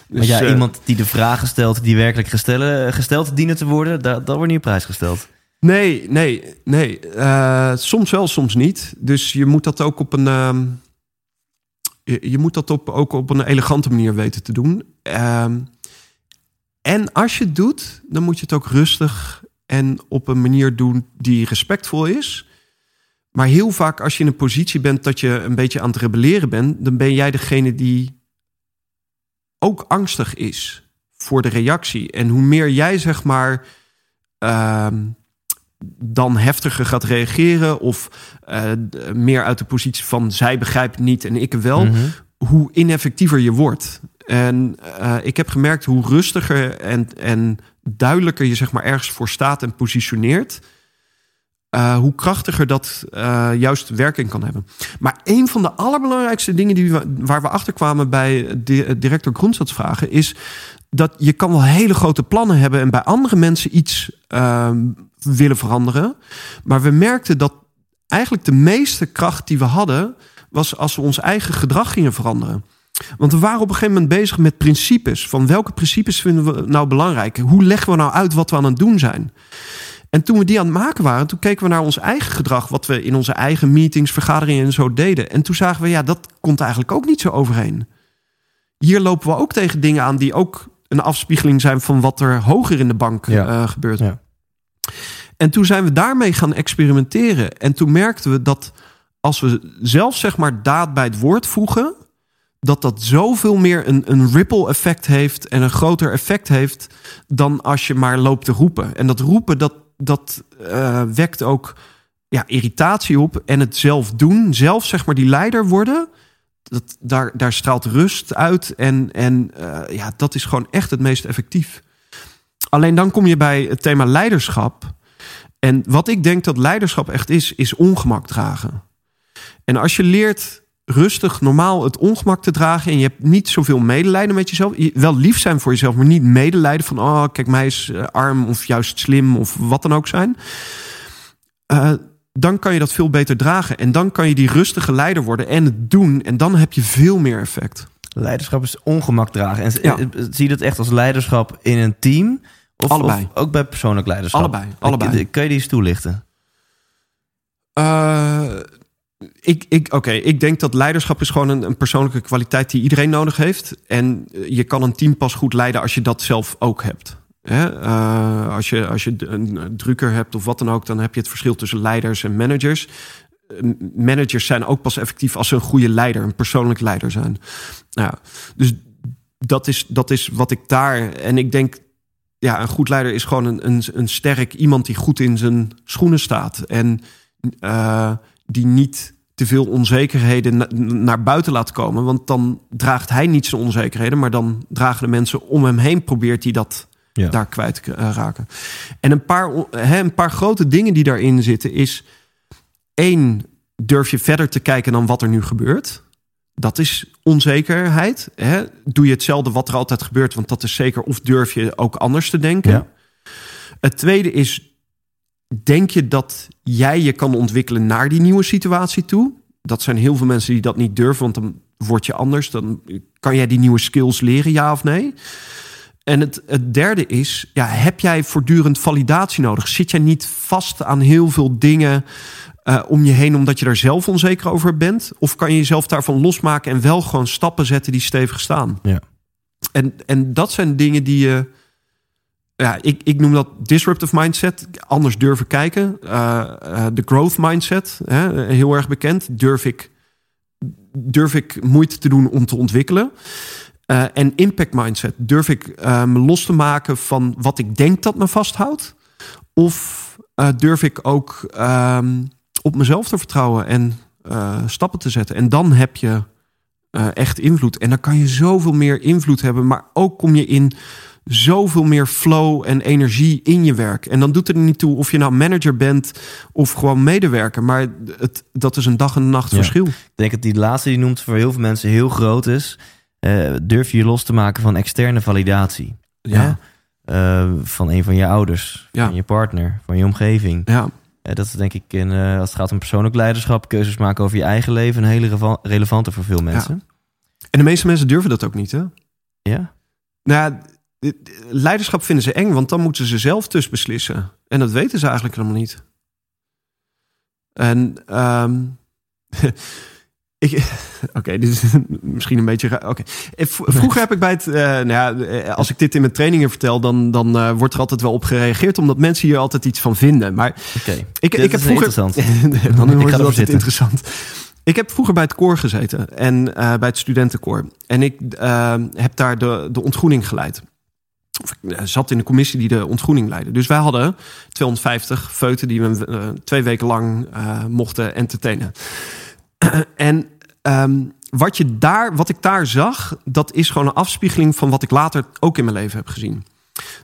Dus, maar ja, uh, iemand die de vragen stelt die werkelijk gesteld, gesteld dienen te worden, dat, dat wordt niet op prijs gesteld. Nee, nee, nee. Uh, soms wel, soms niet. Dus je moet dat ook op een. Uh, je, moet dat op, ook op een elegante manier weten te doen. Uh, en als je het doet, dan moet je het ook rustig en op een manier doen die respectvol is. Maar heel vaak als je in een positie bent dat je een beetje aan het rebelleren bent, dan ben jij degene die ook angstig is voor de reactie. En hoe meer jij zeg maar ehm, dan heftiger gaat reageren of eh, meer uit de positie van zij begrijpt niet en ik wel, Mhm. hoe ineffectiever je wordt. En eh, ik heb gemerkt hoe rustiger en, en duidelijker je zeg maar ergens voor staat en positioneert, eh, hoe krachtiger dat juist werking kan hebben. Maar een van de allerbelangrijkste dingen die we, waar we achter kwamen bij de, director Grondstadsvragen is dat je kan wel hele grote plannen hebben en bij andere mensen iets ehm, willen veranderen. Maar we merkten dat eigenlijk de meeste kracht die we hadden was als we ons eigen gedrag gingen veranderen. Want we waren op een gegeven moment bezig met principes. Van welke principes vinden we nou belangrijk? Hoe leggen we nou uit wat we aan het doen zijn? En toen we die aan het maken waren, toen keken we naar ons eigen gedrag, wat we in onze eigen meetings, vergaderingen en zo deden. En toen zagen we, ja, dat komt eigenlijk ook niet zo overheen. Hier lopen we ook tegen dingen aan die ook een afspiegeling zijn van wat er hoger in de bank Ja. eh, gebeurt. Ja. En toen zijn we daarmee gaan experimenteren. En toen merkten we dat als we zelf zeg maar daad bij het woord voegen, dat dat zoveel meer een, een ripple effect heeft en een groter effect heeft dan als je maar loopt te roepen. En dat roepen, dat, dat eh, wekt ook ja, irritatie op en het zelf doen, zelf zeg maar die leider worden. Dat, daar, daar straalt rust uit en, en eh, ja, dat is gewoon echt het meest effectief. Alleen dan kom je bij het thema leiderschap. En wat ik denk dat leiderschap echt is, is ongemak dragen. En als je leert rustig, normaal het ongemak te dragen en je hebt niet zoveel medelijden met jezelf, je- wel lief zijn voor jezelf, maar niet medelijden van, oh, kijk, mij is eh, arm of juist slim of wat dan ook zijn. Eh, dan kan je dat veel beter dragen. En dan kan je die rustige leider worden en het doen. En dan heb je veel meer effect. Leiderschap is ongemak dragen. En Ja. eh, zie je dat echt als leiderschap in een team? Of, Allebei. of ook bij persoonlijk leiderschap? Allebei, allebei. Kan je die eens toelichten? Eh, ik, ik, Oké, ik denk dat leiderschap is gewoon een, een persoonlijke kwaliteit die iedereen nodig heeft. En eh, je kan een team pas goed leiden als je dat zelf ook hebt. Hè? Eh, als je, als je een drukker hebt of wat dan ook, dan heb je het verschil tussen leiders en managers. Managers zijn ook pas effectief als ze een goede leider, een persoonlijk leider zijn. Nou, dus dat is, dat is wat ik daar. En ik denk, ja, een goed leider is gewoon een, een, een sterk iemand die goed in zijn schoenen staat. En eh, die niet te veel onzekerheden na- naar buiten laat komen. Want dan draagt hij niet zijn onzekerheden, maar dan dragen de mensen om hem heen, probeert hij dat Ja. daar kwijt te eh, raken. En een paar, een paar grote dingen die daarin zitten is... één, durf je verder te kijken dan wat er nu gebeurt? Dat is onzekerheid. Hè? Doe je hetzelfde wat er altijd gebeurt, want dat is zeker. Of durf je ook anders te denken? Ja. Het tweede is, denk je dat jij je kan ontwikkelen naar die nieuwe situatie toe? Dat zijn heel veel mensen die dat niet durven, want dan word je anders. Dan kan jij die nieuwe skills leren, ja of nee? En het, het derde is, ja, heb jij voortdurend validatie nodig? Zit jij niet vast aan heel veel dingen eh, om je heen omdat je daar zelf onzeker over bent? Of kan je jezelf daarvan losmaken en wel gewoon stappen zetten die stevig staan? Ja. En, en dat zijn dingen die je. Ja, ik, ik noem dat disruptive mindset. Anders durven kijken. Eh, eh, De growth mindset, hè, heel erg bekend. Durf ik, durf ik moeite te doen om te ontwikkelen. Eh, en impact mindset. Durf ik eh, me los te maken van wat ik denk dat me vasthoudt? Of eh, durf ik ook ehm, op mezelf te vertrouwen en eh, stappen te zetten? En dan heb je eh, echt invloed. En dan kan je zoveel meer invloed hebben. Maar ook kom je in zoveel meer flow en energie in je werk. En dan doet het er niet toe of je nou manager bent of gewoon medewerker. Maar het, dat is een dag en nacht Ja. verschil. Ik denk dat die laatste die je noemt voor heel veel mensen heel groot is. Eh, durf je je los te maken van externe validatie. Van een van je ouders, Ja. van je partner, van je omgeving. ja. Eh, dat is denk ik, in, eh, als het gaat om persoonlijk leiderschap, keuzes maken over je eigen leven, een hele relevante voor veel mensen. En de meeste mensen durven dat ook niet, hè? Ja? Nou, ja, leiderschap vinden ze eng, want dan moeten ze zelf dus beslissen. En dat weten ze eigenlijk helemaal niet. En ehm, ik, oké, dit is misschien een beetje. Oké, vroeger heb ik bij het, eh, nou ja, eh, als ik dit in mijn trainingen vertel, dan, dan eh, wordt er altijd wel op gereageerd, omdat mensen hier altijd iets van vinden. Maar Oké. ik, Dit ik heb is vroeger. interessant. dan Ik wordt het altijd interessant. Ik heb vroeger bij het koor gezeten en bij het studentenkoor. En ik heb daar de, de ontgroening geleid. Of ik zat in de commissie die de ontgroening leidde. Dus wij hadden 250 feuten die we twee weken lang mochten entertainen. en um, wat, je daar, wat ik daar zag, dat is gewoon een afspiegeling van wat ik later ook in mijn leven heb gezien.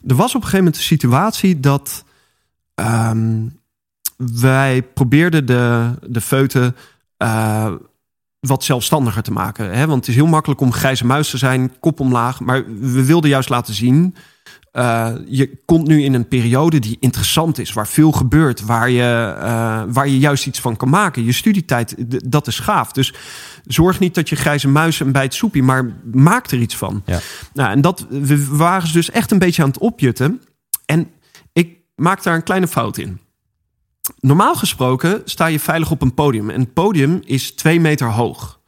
Er was op een gegeven moment een situatie dat um, wij probeerden de, de feuten uh, wat zelfstandiger te maken. Hè? Want het is heel makkelijk om grijze muis te zijn, kop omlaag. Maar we wilden juist laten zien. Uh, je komt nu in een periode die interessant is, waar veel gebeurt, waar je, uh, waar je juist iets van kan maken. Je studietijd, dat is gaaf. Dus zorg niet dat je grijze muizen bij het soepie, maar maak er iets van. Ja. Nou, en dat, we waren dus echt een beetje aan het opjutten. En ik maak daar een kleine fout in. Normaal gesproken sta je veilig op een podium. En het podium is twee meter hoog.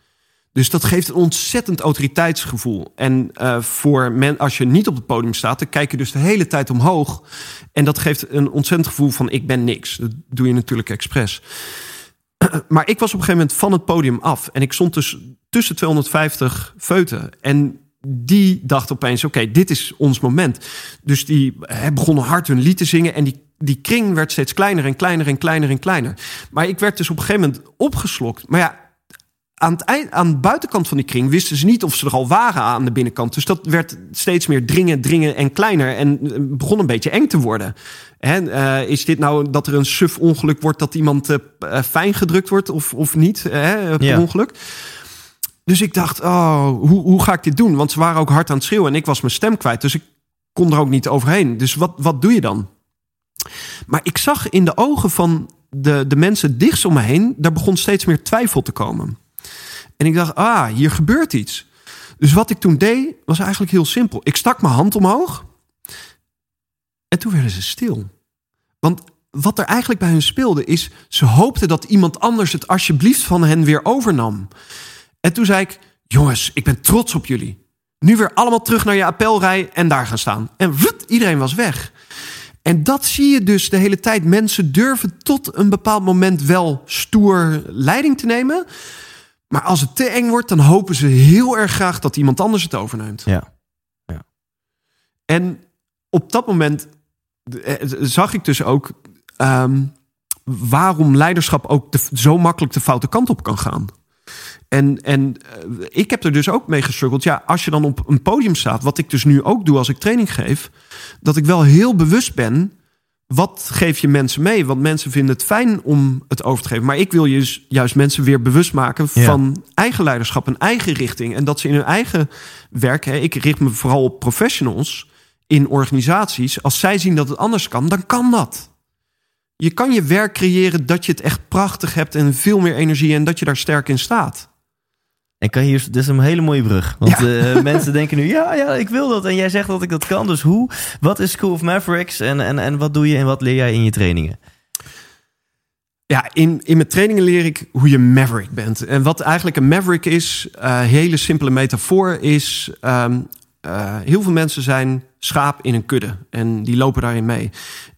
Dus dat geeft een ontzettend autoriteitsgevoel. En uh, voor men, als je niet op het podium staat, dan kijk je dus de hele tijd omhoog. En dat geeft een ontzettend gevoel van ik ben niks. Dat doe je natuurlijk expres. Maar ik was op een gegeven moment van het podium af. En ik stond dus tussen 250 feuten. En die dacht opeens, oké, dit is ons moment. Dus die begonnen hard hun lied te zingen. En die die kring werd steeds kleiner en kleiner en kleiner en kleiner. Maar ik werd dus op een gegeven moment opgeslokt. Maar ja, aan, het eind, aan de buitenkant van die kring wisten ze niet of ze er al waren aan de binnenkant. Dus dat werd steeds meer dringen, dringen en kleiner. En eh, begon een beetje eng te worden. Hè, uh, is dit nou dat er een suf ongeluk wordt dat iemand uh, fijn gedrukt wordt of, of niet? Hè, per ja. ongeluk. Dus ik dacht, oh, hoe, hoe ga ik dit doen? Want ze waren ook hard aan het schreeuwen en ik was mijn stem kwijt. Dus ik kon er ook niet overheen. Dus wat, wat doe je dan? Maar ik zag in de ogen van de, de mensen dichtst om me heen, daar begon steeds meer twijfel te komen. En ik dacht, ah, hier gebeurt iets. Dus wat ik toen deed, was eigenlijk heel simpel. Ik stak mijn hand omhoog. En toen werden ze stil. Want wat er eigenlijk bij hun speelde, is ze hoopten dat iemand anders het alsjeblieft van hen weer overnam. En toen zei ik, jongens, ik ben trots op jullie. Nu weer allemaal terug naar je appelrij en daar gaan staan. En wut, iedereen was weg. En dat zie je dus de hele tijd. Mensen durven tot een bepaald moment wel stoer leiding te nemen. Maar als het te eng wordt, dan hopen ze heel erg graag dat iemand anders het overneemt. Ja. ja. En op dat moment eh, zag ik dus ook um, waarom leiderschap ook de, zo makkelijk de foute kant op kan gaan. En, en uh, ik heb er dus ook mee gestruggeld. Ja, als je dan op een podium staat, wat ik dus nu ook doe als ik training geef, dat ik wel heel bewust ben. Wat geef je mensen mee? Want mensen vinden het fijn om het over te geven. Maar ik wil je juist mensen weer bewust maken van eigen leiderschap, een eigen richting. En dat ze in hun eigen werk, hè, ik richt me vooral op professionals in organisaties. Als zij zien dat het anders kan, dan kan dat. Je kan je werk creëren dat je het echt prachtig hebt en veel meer energie en dat je daar sterk in staat. En kan hier, dit is een hele mooie brug. Want ja. uh, mensen denken nu, ja, ja, ik wil dat. En jij zegt dat ik dat kan. Dus hoe? Wat is School of Mavericks? En, en, en wat doe je en wat leer jij in je trainingen? Ja, in, in mijn trainingen leer ik hoe je maverick bent. En wat eigenlijk een maverick is, uh, hele simpele metafoor, is um, uh, heel veel mensen zijn schaap in een kudde. En die lopen daarin mee.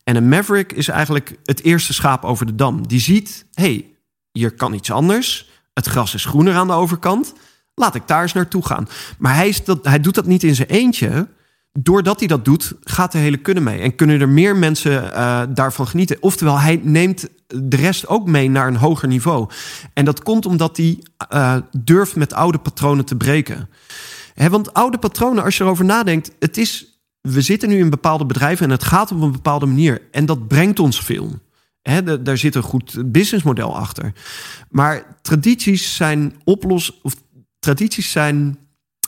En een maverick is eigenlijk het eerste schaap over de dam. Die ziet, hey, hier kan iets anders. Het gras is groener aan de overkant. Laat ik daar eens naartoe gaan. Maar hij, is dat, hij doet dat niet in zijn eentje. Doordat hij dat doet, gaat de hele kudde mee. En kunnen er meer mensen uh, daarvan genieten. Oftewel, hij neemt de rest ook mee naar een hoger niveau. En dat komt omdat hij uh, durft met oude patronen te breken. Want oude patronen, als je erover nadenkt, het is we zitten nu in bepaalde bedrijven en het gaat op een bepaalde manier. En dat brengt ons veel. He, daar zit een goed businessmodel achter. Maar tradities zijn oplos of tradities zijn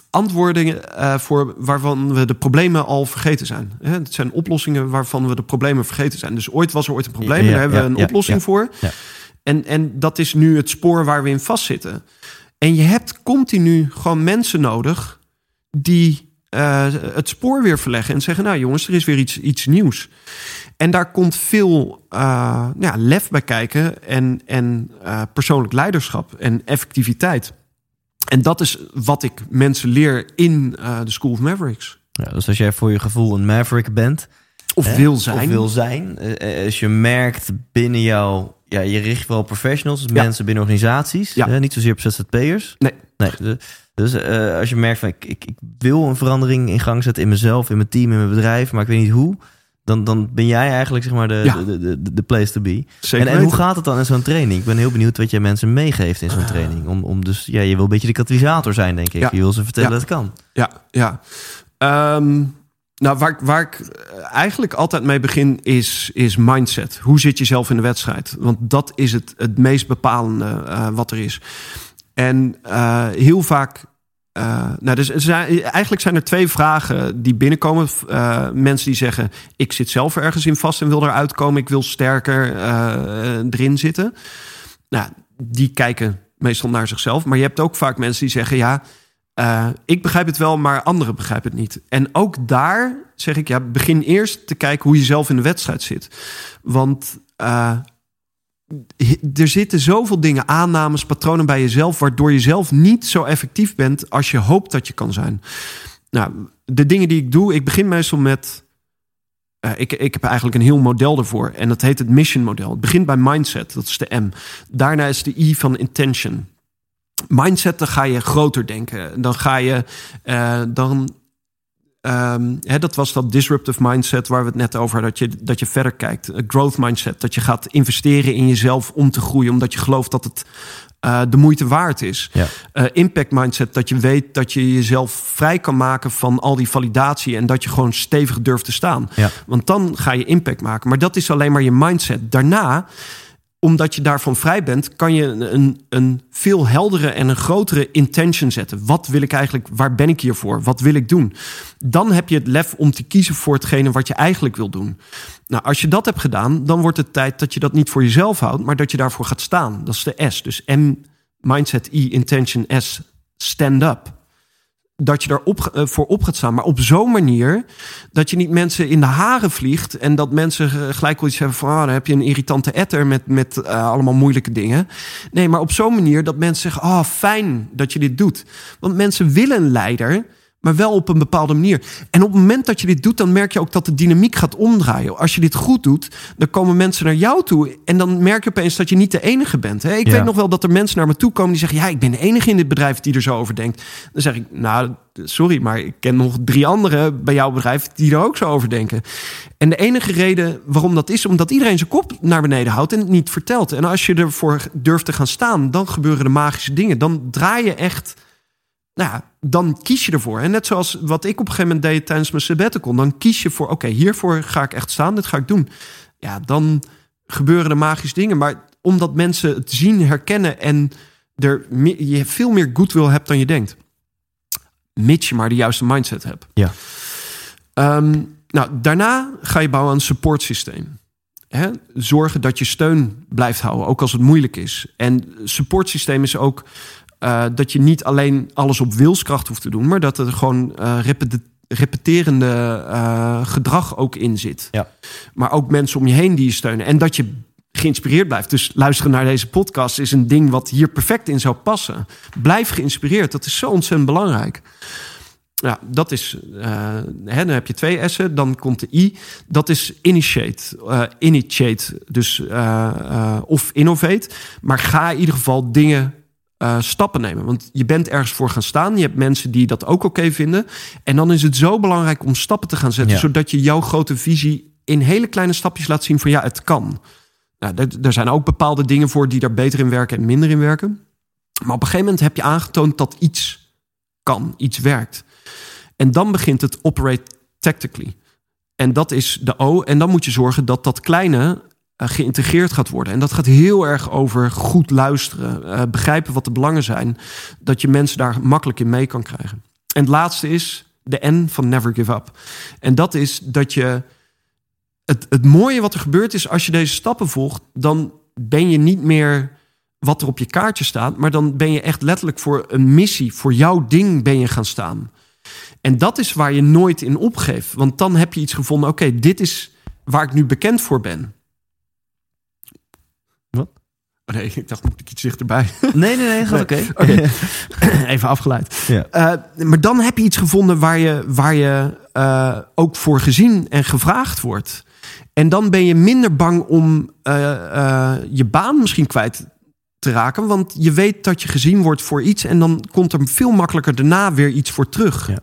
antwoorden uh, voor waarvan we de problemen al vergeten zijn. He, het zijn oplossingen waarvan we de problemen vergeten zijn. Dus ooit was er ooit een probleem, ja, daar hebben ja, we een oplossing voor. En, en dat is nu het spoor waar we in vastzitten. En je hebt continu gewoon mensen nodig die uh, het spoor weer verleggen en zeggen: Nou, jongens, er is weer iets, iets nieuws. En daar komt veel uh, ja, lef bij kijken en, en uh, persoonlijk leiderschap en effectiviteit. En dat is wat ik mensen leer in de School of Mavericks. Ja, dus als jij voor je gevoel een Maverick bent. Of hè, wil zijn. Of wil zijn. als je merkt binnen jou ja, je richt wel professionals, dus Ja. mensen binnen organisaties. Ja. hè, niet zozeer op ZZP'ers. Nee. nee dus eh, als je merkt van ik, ik, ik wil een verandering in gang zetten in mezelf, in mijn team, in mijn bedrijf, maar ik weet niet hoe. Dan, dan ben jij eigenlijk zeg maar de, Ja. de, de, de, place to be. Zeker En, en hoe gaat het dan in zo'n training? Ik ben heel benieuwd wat jij mensen meegeeft in zo'n training. Om, om dus, ja, je wil een beetje de katalysator zijn, denk ik. Ja. Je wil ze vertellen Ja. dat het kan. Ja, ja. Ehm, nou, waar, ik- waar ik eh, eigenlijk altijd mee begin is, is mindset. Hoe zit je zelf in de wedstrijd? Want dat is het, het meest bepalende eh, wat er is. En heel vaak. Eh, nou, dus eigenlijk zijn er twee vragen die binnenkomen. Eh, mensen die zeggen: Ik zit zelf ergens in vast en wil eruit komen. Ik wil sterker eh, erin zitten. Nou, die kijken meestal naar zichzelf. Maar je hebt ook vaak mensen die zeggen: Ja, ik begrijp het wel, maar anderen begrijpen het niet. En ook daar zeg ik, ja, begin eerst te kijken hoe je zelf in de wedstrijd zit. Want er zitten zoveel dingen, aannames, patronen bij jezelf, waardoor je zelf niet zo effectief bent als je hoopt dat je kan zijn. Nou, de dingen die ik doe, ik begin meestal met. eh, ik, ik heb eigenlijk een heel model ervoor. En dat heet het mission model. Het begint bij mindset, dat is de M. Daarna is de I van intention mindset, dan ga je groter denken. Dan ga je eh, dan. Ehm, hè, dat was dat disruptive mindset waar we het net over hadden. Dat je, dat je verder kijkt. Een growth mindset. Dat je gaat investeren in jezelf om te groeien. Omdat je gelooft dat het eh, de moeite waard is. Ja. Eh, impact mindset. Dat je weet dat je jezelf vrij kan maken van al die validatie. En dat je gewoon stevig durft te staan. Ja. Want dan ga je impact maken. Maar dat is alleen maar je mindset. Daarna omdat je daarvan vrij bent, kan je een, een, veel heldere en een grotere intention zetten. Wat wil ik eigenlijk, waar ben ik hier voor? Wat wil ik doen? Dan heb je het lef om te kiezen voor hetgene wat je eigenlijk wil doen. Nou, als je dat hebt gedaan, dan wordt het tijd dat je dat niet voor jezelf houdt, maar dat je daarvoor gaat staan. Dat is de S. Dus M, mindset, I, intention, S, stand up dat je daarop eh, voor op gaat staan. Maar op zo'n manier dat je niet mensen in de haren vliegt. En dat mensen gelijk wel iets hebben van... Ah, dan heb je een irritante etter met, met eh, allemaal moeilijke dingen. Nee, maar op zo'n manier dat mensen zeggen... Ah, fijn dat je dit doet. Want mensen willen een leider... Maar wel op een bepaalde manier. En op het moment dat je dit doet, dan merk je ook dat de dynamiek gaat omdraaien. Als je dit goed doet, dan komen mensen naar jou toe. En dan merk je opeens dat je niet de enige bent. Hè? Ik Ja. weet nog wel dat er mensen naar me toe komen die zeggen: Ja, ik ben de enige in dit bedrijf die er zo over denkt. Dan zeg ik: Nou, sorry, maar ik ken nog drie anderen bij jouw bedrijf die er ook zo over denken. En de enige reden waarom dat is, omdat iedereen zijn kop naar beneden houdt en het niet vertelt. En als je ervoor durft te gaan staan, dan gebeuren de magische dingen. Dan draai je echt nou ja, dan kies je ervoor. En net zoals wat ik op een gegeven moment deed tijdens mijn sabbatical. Dan kies je voor, oké, hiervoor ga ik echt staan. Dit ga ik doen. Ja, dan gebeuren de magische dingen. Maar omdat mensen het zien, herkennen... en er je veel meer goodwill hebt dan je denkt. Mits je maar de juiste mindset hebt. Ja. Ehm, nou, daarna ga je bouwen aan een supportsysteem. Hè? Zorgen dat je steun blijft houden, ook als het moeilijk is. En supportsysteem is ook eh, dat je niet alleen alles op wilskracht hoeft te doen, maar dat er gewoon eh, repeterende eh, gedrag ook in zit. Ja. Maar ook mensen om je heen die je steunen. En dat je geïnspireerd blijft. Dus luisteren naar deze podcast is een ding wat hier perfect in zou passen. Blijf geïnspireerd. Dat is zo ontzettend belangrijk. Ja, dat is. hè, dan heb je twee S'en. Dan komt de I. Dat is initiate. initiate. Dus, of innovate. Maar ga in ieder geval dingen. Eh, stappen nemen. Want je bent ergens voor gaan staan. Je hebt mensen die dat ook oké vinden. En dan is het zo belangrijk om stappen te gaan zetten. Ja. Zodat je jouw grote visie in hele kleine stapjes laat zien van ja, het kan. Nou, er, zijn ook bepaalde dingen voor die daar beter in werken en minder in werken. Maar op een gegeven moment heb je aangetoond dat iets kan, iets werkt. En dan begint het operate tactically. En dat is de O. En dan moet je zorgen dat dat kleine geïntegreerd gaat worden. En dat gaat heel erg over goed luisteren, eh, begrijpen wat de belangen zijn, dat je mensen daar makkelijk in mee kan krijgen. En het laatste is de N van never give up. En dat is dat je het, het mooie wat er gebeurt is als je deze stappen volgt, dan ben je niet meer wat er op je kaartje staat, maar dan ben je echt letterlijk voor een missie, voor jouw ding ben je gaan staan. En dat is waar je nooit in opgeeft, want dan heb je iets gevonden. Oké, dit is waar ik nu bekend voor ben. Oh nee, ik dacht, moet ik iets dichterbij? Nee, nee, nee, gaat oké. Even afgeleid. Ja. Eh, maar dan heb je iets gevonden waar je, waar je eh, ook voor gezien en gevraagd wordt. En dan ben je minder bang om eh, je baan misschien kwijt te raken. Want je weet dat je gezien wordt voor iets. En dan komt er veel makkelijker daarna weer iets voor terug. Ja.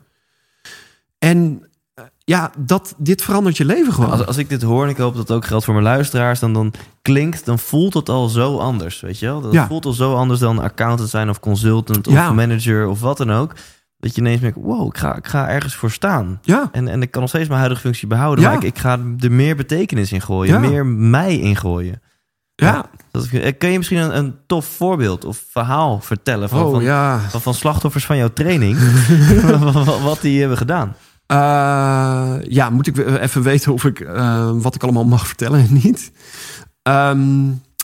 En ja, dat, dit verandert je leven gewoon. Als, als ik dit hoor, en ik hoop dat het ook geldt voor mijn luisteraars, dan, dan klinkt, dan voelt het al zo anders, weet je wel? Dat Ja. voelt al zo anders dan accountant zijn of consultant of Ja. manager of wat dan ook. Dat je ineens merkt, wow, ik ga, ik ga ergens voor staan. ja, En, en ik kan nog steeds mijn huidige functie behouden, maar ik, ik ga er meer betekenis in gooien, meer mij in gooien. ja. Dat, eh, kun je misschien een, een tof voorbeeld of verhaal vertellen van, Oh van, van, van slachtoffers van jouw training? wat, wat die hebben gedaan? Eh, ja, moet ik even weten of ik, eh, wat ik allemaal mag vertellen en niet.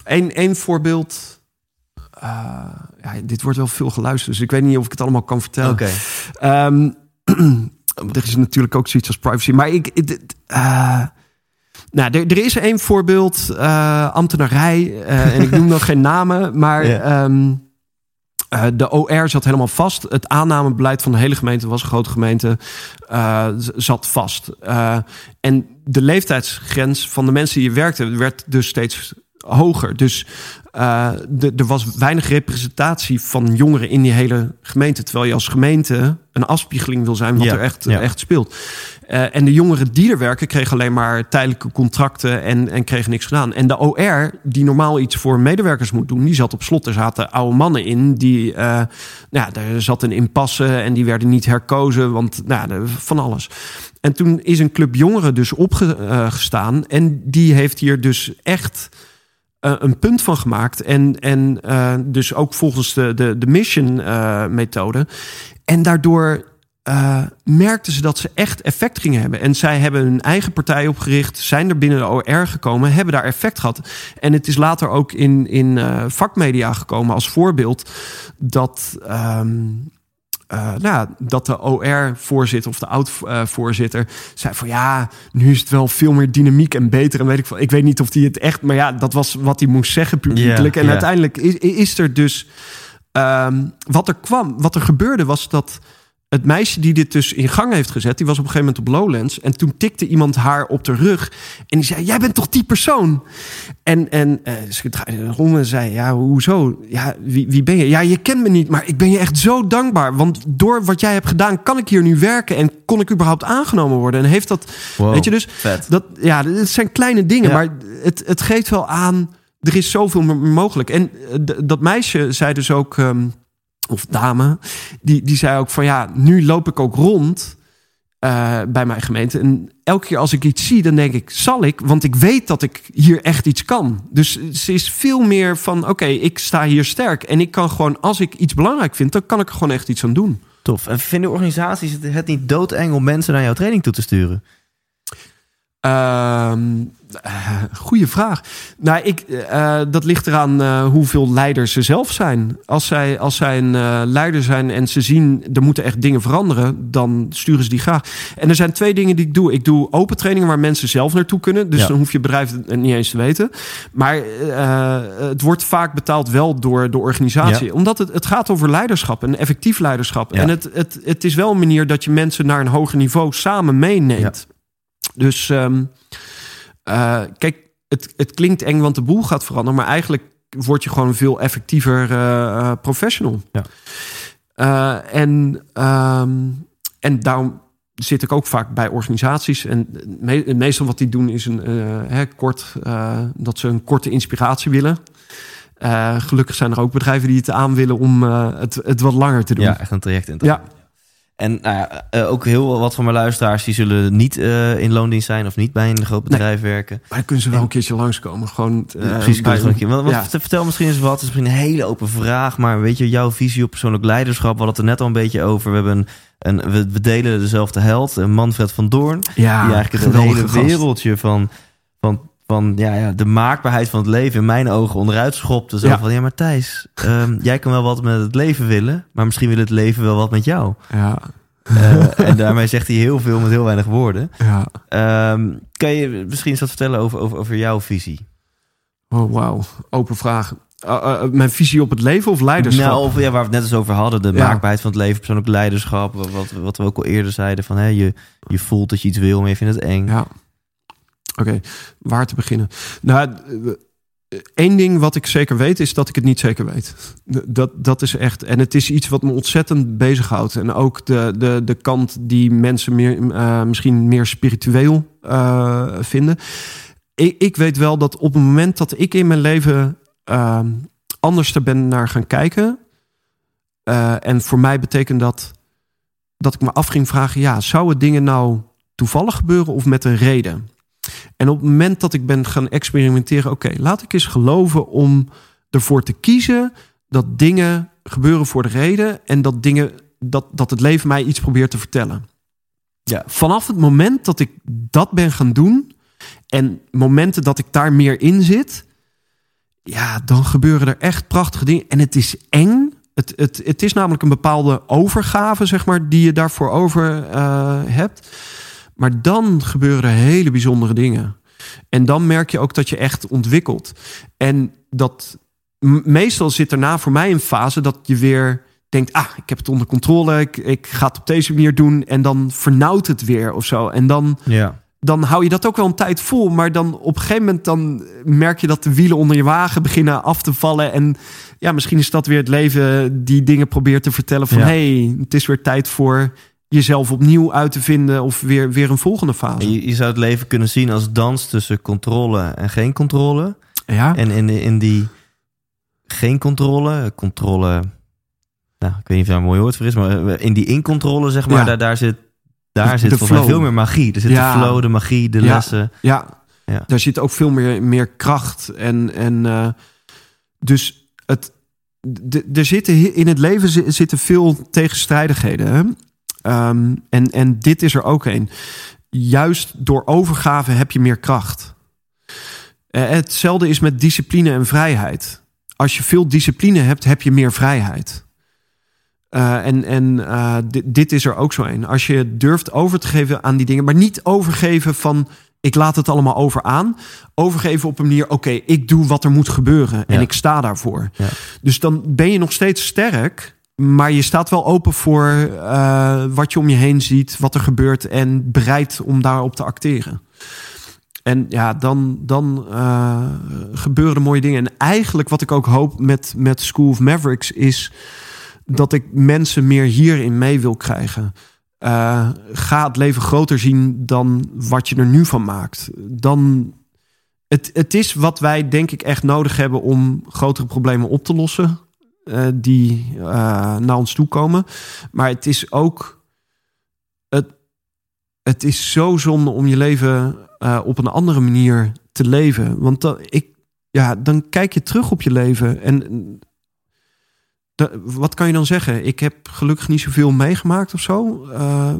Eén één voorbeeld. Eh, ja, dit wordt wel veel geluisterd, dus ik weet niet of ik het allemaal kan vertellen. Oké. Ehm, er is natuurlijk ook zoiets als privacy. Maar ik. nou, er, er is één voorbeeld, ambtenarij. en ik noem nog geen namen. Maar ehm, eh, de OR zat helemaal vast. Het aannamebeleid van de hele gemeente was een grote gemeente. eh, zat vast. Eh, en de leeftijdsgrens van de mensen die hier werkten werd dus steeds hoger. Dus er was weinig representatie van jongeren in die hele gemeente. Terwijl je als gemeente een afspiegeling wil zijn wat Ja, er echt, ja. echt speelt. Eh, en de jongeren die er werken kregen alleen maar tijdelijke contracten en, en kregen niks gedaan. En de OR, die normaal iets voor medewerkers moet doen, die zat op slot. Er zaten oude mannen in, die, eh, nou ja, daar zat een impasse en die werden niet herkozen, want nou, van alles. En toen is een club jongeren dus opgestaan en die heeft hier dus echt eh, een punt van gemaakt. En, en eh, dus ook volgens de, de, de mission-methode. en daardoor eh, merkten ze dat ze echt effect gingen hebben. En zij hebben hun eigen partij opgericht, zijn er binnen de OR gekomen, hebben daar effect gehad. En het is later ook in, in eh, vakmedia gekomen als voorbeeld dat. ehm, eh, nou, ja, dat de OR-voorzitter of de oud-voorzitter zei van ja, nu is het wel veel meer dynamiek en beter. En weet ik, veel. ik weet niet of hij het echt, maar ja, dat was wat hij moest zeggen publiekelijk. En uiteindelijk is, is er dus ehm, wat er kwam, wat er gebeurde was dat het meisje die dit dus in gang heeft gezet, die was op een gegeven moment op Lowlands. En toen tikte iemand haar op de rug. En die zei: Jij bent toch die persoon? En, en eh, ze draaide rond en zei: Ja, hoezo? Ja, wie, wie ben je? Ja, je kent me niet, maar ik ben je echt zo dankbaar. Want door wat jij hebt gedaan, kan ik hier nu werken. En kon ik überhaupt aangenomen worden? En heeft dat. Wow, Weet je dus, vet. dat, ja, het zijn kleine dingen, Ja. maar het, het geeft wel aan. Er is zoveel mogelijk. En eh, dat meisje zei dus ook, ehm, of dame, die, die zei ook van ja, nu loop ik ook rond eh, bij mijn gemeente. En elke keer als ik iets zie, dan denk ik, zal ik? Want ik weet dat ik hier echt iets kan. Dus ze is veel meer van, oké, ik sta hier sterk. En ik kan gewoon, als ik iets belangrijk vind, dan kan ik er gewoon echt iets aan doen. Tof. En vinden organisaties het, het niet doodeng om mensen naar jouw training toe te sturen? Ehm eh, goeie vraag. Nou, ik, eh, dat ligt eraan eh, hoeveel leiders ze zelf zijn. Als zij, als zij een eh, leider zijn en ze zien er moeten echt dingen veranderen, dan sturen ze die graag. En er zijn twee dingen die ik doe. Ik doe open trainingen waar mensen zelf naartoe kunnen. Dus Ja. dan hoef je bedrijf het niet eens te weten. Maar eh, het wordt vaak betaald wel door de organisatie. Ja. Omdat het, het gaat over leiderschap en effectief leiderschap. Ja. En het, het, het is wel een manier dat je mensen naar een hoger niveau samen meeneemt. Dus ehm, eh, kijk, het, het klinkt eng, want de boel gaat veranderen. Maar eigenlijk word je gewoon een veel effectiever eh, eh, professional. Ja. En, ehm, en daarom zit ik ook vaak bij organisaties. En me- meestal wat die doen is een, hè, kort, dat ze een korte inspiratie willen. Gelukkig zijn er ook bedrijven die het aan willen om het, het wat langer te doen. Ja, echt een traject in te Ja. En nou ja, eh, ook heel wat van mijn luisteraars... die zullen niet eh, in loondienst zijn... of niet bij een groot bedrijf werken. Maar dan kunnen ze wel een keertje langskomen. Gewoon, eh, Precies, bij- kan ik een keer- want- want ja. Vertel misschien eens wat. Het is misschien een hele open vraag... maar weet je, jouw visie op persoonlijk leiderschap... we hadden het er net al een beetje over. We, hebben een, een, we, we delen dezelfde held, Manfred van Doorn... Ja, die eigenlijk het geweldige hele gast. wereldje van, van, van ja, ja, de maakbaarheid van het leven in mijn ogen onderuit schopte. Zo Ja. van, ja maar Thijs, ehm, jij kan wel wat met het leven willen, maar misschien wil het leven wel wat met jou. Ja, Eh, en daarmee zegt hij heel veel met heel weinig woorden. ja. Ehm, kan je misschien eens wat vertellen over, over, over jouw visie? Oh, wauw. Open vraag. Uh, uh, mijn visie op het leven of leiderschap? Nou, of ja, waar we het net eens over hadden, de Ja. maakbaarheid van het leven, persoonlijk leiderschap, wat, wat, wat we ook al eerder zeiden, van hè, je, je voelt dat je iets wil, maar je vindt het eng. Ja. Oké, waar te beginnen? Nou, eh, één ding wat ik zeker weet is dat ik het niet zeker weet. Dat, dat is echt. En het is iets wat me ontzettend bezighoudt. En ook de, de, de kant die mensen meer, eh, misschien meer spiritueel uh, vinden. Ik, ik weet wel dat op het moment dat ik in mijn leven uh, anders er ben naar gaan kijken. en voor mij betekent dat dat ik me af ging vragen: ja, zouden dingen nou toevallig gebeuren of met een reden? En op het moment dat ik ben gaan experimenteren, oké, laat ik eens geloven om ervoor te kiezen dat dingen gebeuren voor de reden en dat dingen dat, dat het leven mij iets probeert te vertellen. Ja. Vanaf het moment dat ik dat ben gaan doen en momenten dat ik daar meer in zit, ja, dan gebeuren er echt prachtige dingen. En het is eng. Het, het, het is namelijk een bepaalde overgave, zeg maar, die je daarvoor over uh, hebt. Maar dan gebeuren er hele bijzondere dingen. En dan merk je ook dat je echt ontwikkelt. En dat meestal zit daarna voor mij een fase dat je weer denkt: ah, ik heb het onder controle, ik, ik ga het op deze manier doen. En dan vernauwt het weer of zo. En dan, ja. dan hou je dat ook wel een tijd vol. Maar dan op een gegeven moment dan merk je dat de wielen onder je wagen beginnen af te vallen. En ja, misschien is dat weer het leven die dingen probeert te vertellen van: hé, hey, het is weer tijd voor jezelf opnieuw uit te vinden of weer, weer een volgende fase. Je, je, zou het leven kunnen zien als dans tussen controle en geen controle. Ja. En in, in die geen controle, controle, nou, ik weet niet of daar een mooi woord voor is, maar eh, in die incontrole, zeg maar, daar, daar zit, daar zit volgens mij veel meer magie. Er zit de flow, de magie, de lessen. Ja. ja, daar zit ook veel meer, meer kracht. En, en uh, dus het, de, er zitten in het leven zitten veel tegenstrijdigheden. Hè? Um, en, en dit is er ook een. Juist door overgave heb je meer kracht. Uh, hetzelfde is met discipline en vrijheid. Als je veel discipline hebt, heb je meer vrijheid. Uh, en en uh, dit is er ook zo een. Als je durft over te geven aan die dingen, maar niet overgeven van ik laat het allemaal over aan. Overgeven op een manier, oké, ik doe wat er moet gebeuren en ik sta daarvoor. Ja. Dus dan ben je nog steeds sterk, maar je staat wel open voor uh, wat je om je heen ziet, wat er gebeurt en bereid om daarop te acteren. En ja, dan, dan uh, gebeuren er mooie dingen. En eigenlijk wat ik ook hoop met, met School of Mavericks is dat ik mensen meer hierin mee wil krijgen. Uh, ga het leven groter zien dan wat je er nu van maakt. Dan, het, het is wat wij denk ik echt nodig hebben om grotere problemen op te lossen. Uh, die uh, naar ons toe komen. Maar het is ook. Het, het is zo zonde om je leven uh, op een andere manier te leven. Want dan, ik, ja, dan kijk je terug op je leven. En wat kan je dan zeggen? Ik heb gelukkig niet zoveel meegemaakt of zo.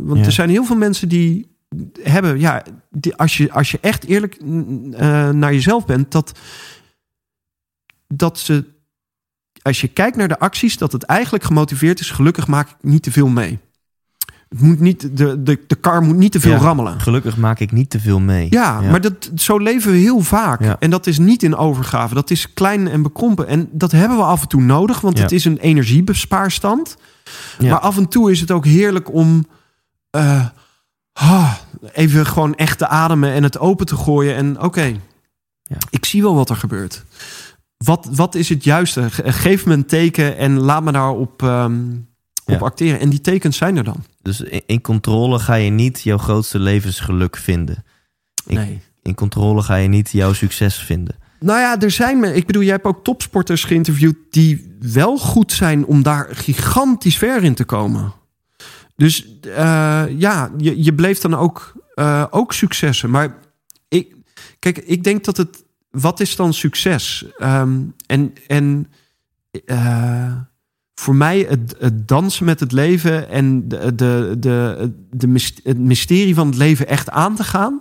want ja. er zijn heel veel mensen die hebben, ja, die, als, je, als je echt eerlijk naar jezelf bent, dat, dat ze als je kijkt naar de acties, dat het eigenlijk gemotiveerd is. Gelukkig maak ik niet te veel mee. Het moet niet, de, de, de kar moet niet te veel rammelen. Gelukkig maak ik niet te veel mee. Ja, maar dat, zo leven we heel vaak. En dat is niet in overgave. Dat is klein en bekrompen. En dat hebben we af en toe nodig, want het is een energiebespaarstand. Maar af en toe is het ook heerlijk om uh, even gewoon echt te ademen en het open te gooien. En oké, ik zie wel wat er gebeurt. Wat, wat is het juiste? Geef me een teken en laat me daarop um, op acteren. En die tekens zijn er dan. Dus in, controle ga je niet jouw grootste levensgeluk vinden. In, nee. in controle ga je niet jouw succes vinden. Nou ja, er zijn. Ik bedoel, jij hebt ook topsporters geïnterviewd die wel goed zijn om daar gigantisch ver in te komen. Dus uh, ja, je, je bleef dan ook, uh, ook successen. Maar ik, kijk, ik denk dat het wat is dan succes? Um, en en uh, voor mij het, het, dansen met het leven en de, de, de, de, het mysterie van het leven echt aan te gaan.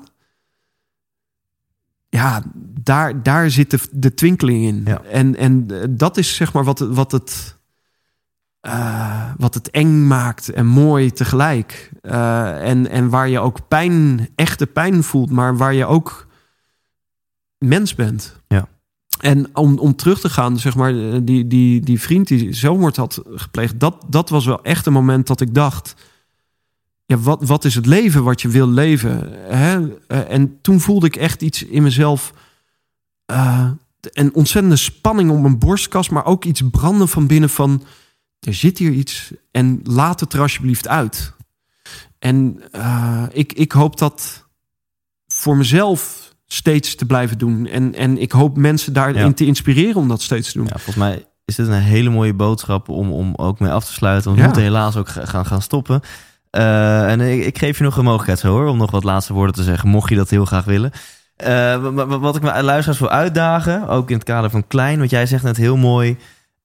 Ja, daar, daar zit de, de twinkeling in. Ja. En, en dat is zeg maar wat, wat het. Uh, wat het eng maakt en mooi tegelijk. Uh, en, en waar je ook pijn, echte pijn voelt, maar waar je ook mens bent. Ja. En om, om terug te gaan, zeg maar, eh, die, die, die vriend die zelfmoord had gepleegd, dat, dat was wel echt een moment dat ik dacht: ja, wat, wat is het leven wat je wil leven? Hè? Eh, en toen voelde ik echt iets in mezelf. eh, een ontzettende spanning op mijn borstkas, maar ook iets branden van binnen van... er zit hier iets en laat het er alsjeblieft uit. En ik, ik hoop dat voor mezelf steeds te blijven doen. En, en ik hoop mensen daarin Ja. te inspireren om dat steeds te doen. Ja, volgens mij is dit een hele mooie boodschap om, om ook mee af te sluiten. Want we Ja. moeten helaas ook ga- gaan, gaan stoppen. Eh, en ik, ik geef je nog een mogelijkheid zo hoor, om nog wat laatste woorden te zeggen, mocht je dat heel graag willen. Eh, wa- wa- wat ik mijn luisteraars wil uitdagen, ook in het kader van klein, want jij zegt net heel mooi,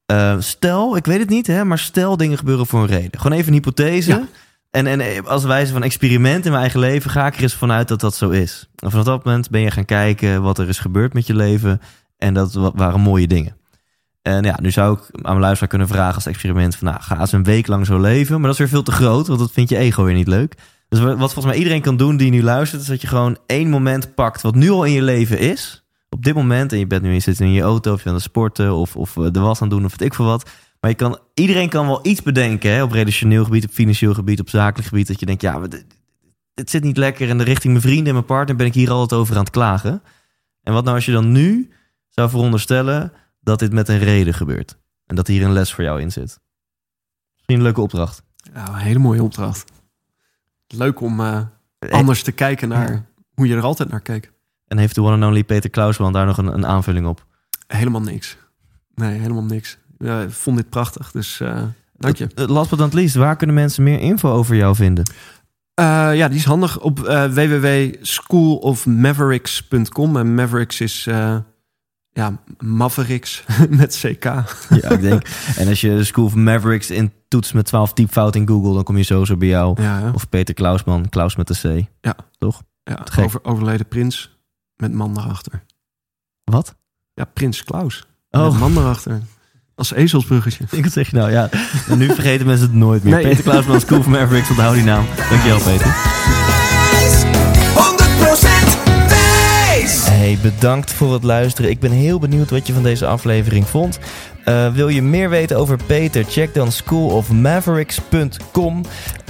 eh, stel, ik weet het niet, hè, maar stel dingen gebeuren voor een reden. Gewoon even een hypothese. Ja. En, en als wijze van experiment in mijn eigen leven ga ik er eens vanuit dat dat zo is. En vanaf dat moment ben je gaan kijken wat er is gebeurd met je leven. En dat wa- waren mooie dingen. En ja, nu zou ik aan mijn luisteraar kunnen vragen als experiment van... nou, ga eens een week lang zo leven. Maar dat is weer veel te groot, want dat vindt je ego weer niet leuk. Dus wat volgens mij iedereen kan doen die nu luistert... is dat je gewoon één moment pakt wat nu al in je leven is. Op dit moment, en je bent nu je zit in je auto... of je aan het sporten of, of de was aan het doen of weet ik veel wat... Maar je kan, iedereen kan wel iets bedenken hè, op relationeel gebied, op financieel gebied, op zakelijk gebied. Dat je denkt, ja, dit zit niet lekker. En de richting mijn vrienden en mijn partner ben ik hier altijd over aan het klagen. En wat nou als je dan nu zou veronderstellen dat dit met een reden gebeurt? En dat hier een les voor jou in zit. Misschien een leuke opdracht. Ja, een hele mooie opdracht. Leuk om eh, anders te kijken naar hoe je er altijd naar keek. En heeft de one and only Peter Klausman daar nog een, een aanvulling op? Helemaal niks. Nee, helemaal niks. Ja, ik vond dit prachtig, dus eh, dank je. Uh, Last but not least, waar kunnen mensen meer info over jou vinden? Eh, ja, die is handig op eh www.schoolofmavericks.com. En Mavericks is eh, ja, Mavericks met CK. Ja, ik denk. En als je School of Mavericks in toets met 12 typfouten in Google, dan kom je sowieso bij jou. Ja? Of Peter Klausman, Klaus met de C. Ja. Toch? ja over, overleden prins met man daarachter. Wat? Ja, prins Klaus. Oh. Met man daarachter. Als ezelsbruggetje. Ik wat zeg je nou? Ja, en nu vergeten mensen het nooit meer. Nee. Peter Klausman, School of Mavericks, onthoud die naam. Dankjewel, Peter. 100% wijs! Hey, bedankt voor het luisteren. Ik ben heel benieuwd wat je van deze aflevering vond. Eh, wil je meer weten over Peter? Check dan schoolofmavericks.com.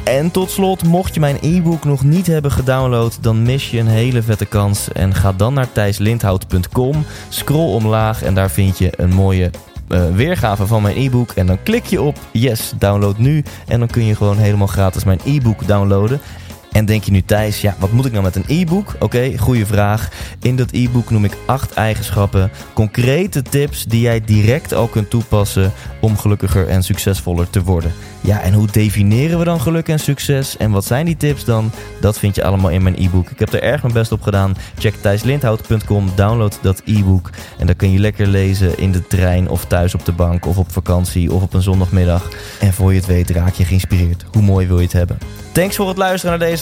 En tot slot, mocht je mijn e-book nog niet hebben gedownload, dan mis je een hele vette kans. En ga dan naar thijslindhout.com, scroll omlaag en daar vind je een mooie eh, weergave van mijn e-book. En dan klik je op yes, download nu. En dan kun je gewoon helemaal gratis mijn e-book downloaden. En denk je nu Thijs, ja, wat moet ik nou met een e-book? Oké, goede vraag. In dat e-book noem ik acht eigenschappen, concrete tips die jij direct al kunt toepassen om gelukkiger en succesvoller te worden. Ja, en hoe definiëren we dan geluk en succes? En wat zijn die tips dan? Dat vind je allemaal in mijn e-book. Ik heb er erg mijn best op gedaan. Check thijslindhout.com, download dat e-book. En dan kun je lekker lezen in de trein of thuis op de bank of op vakantie of op een zondagmiddag. En voor je het weet raak je geïnspireerd. Hoe mooi wil je het hebben? Thanks voor het luisteren naar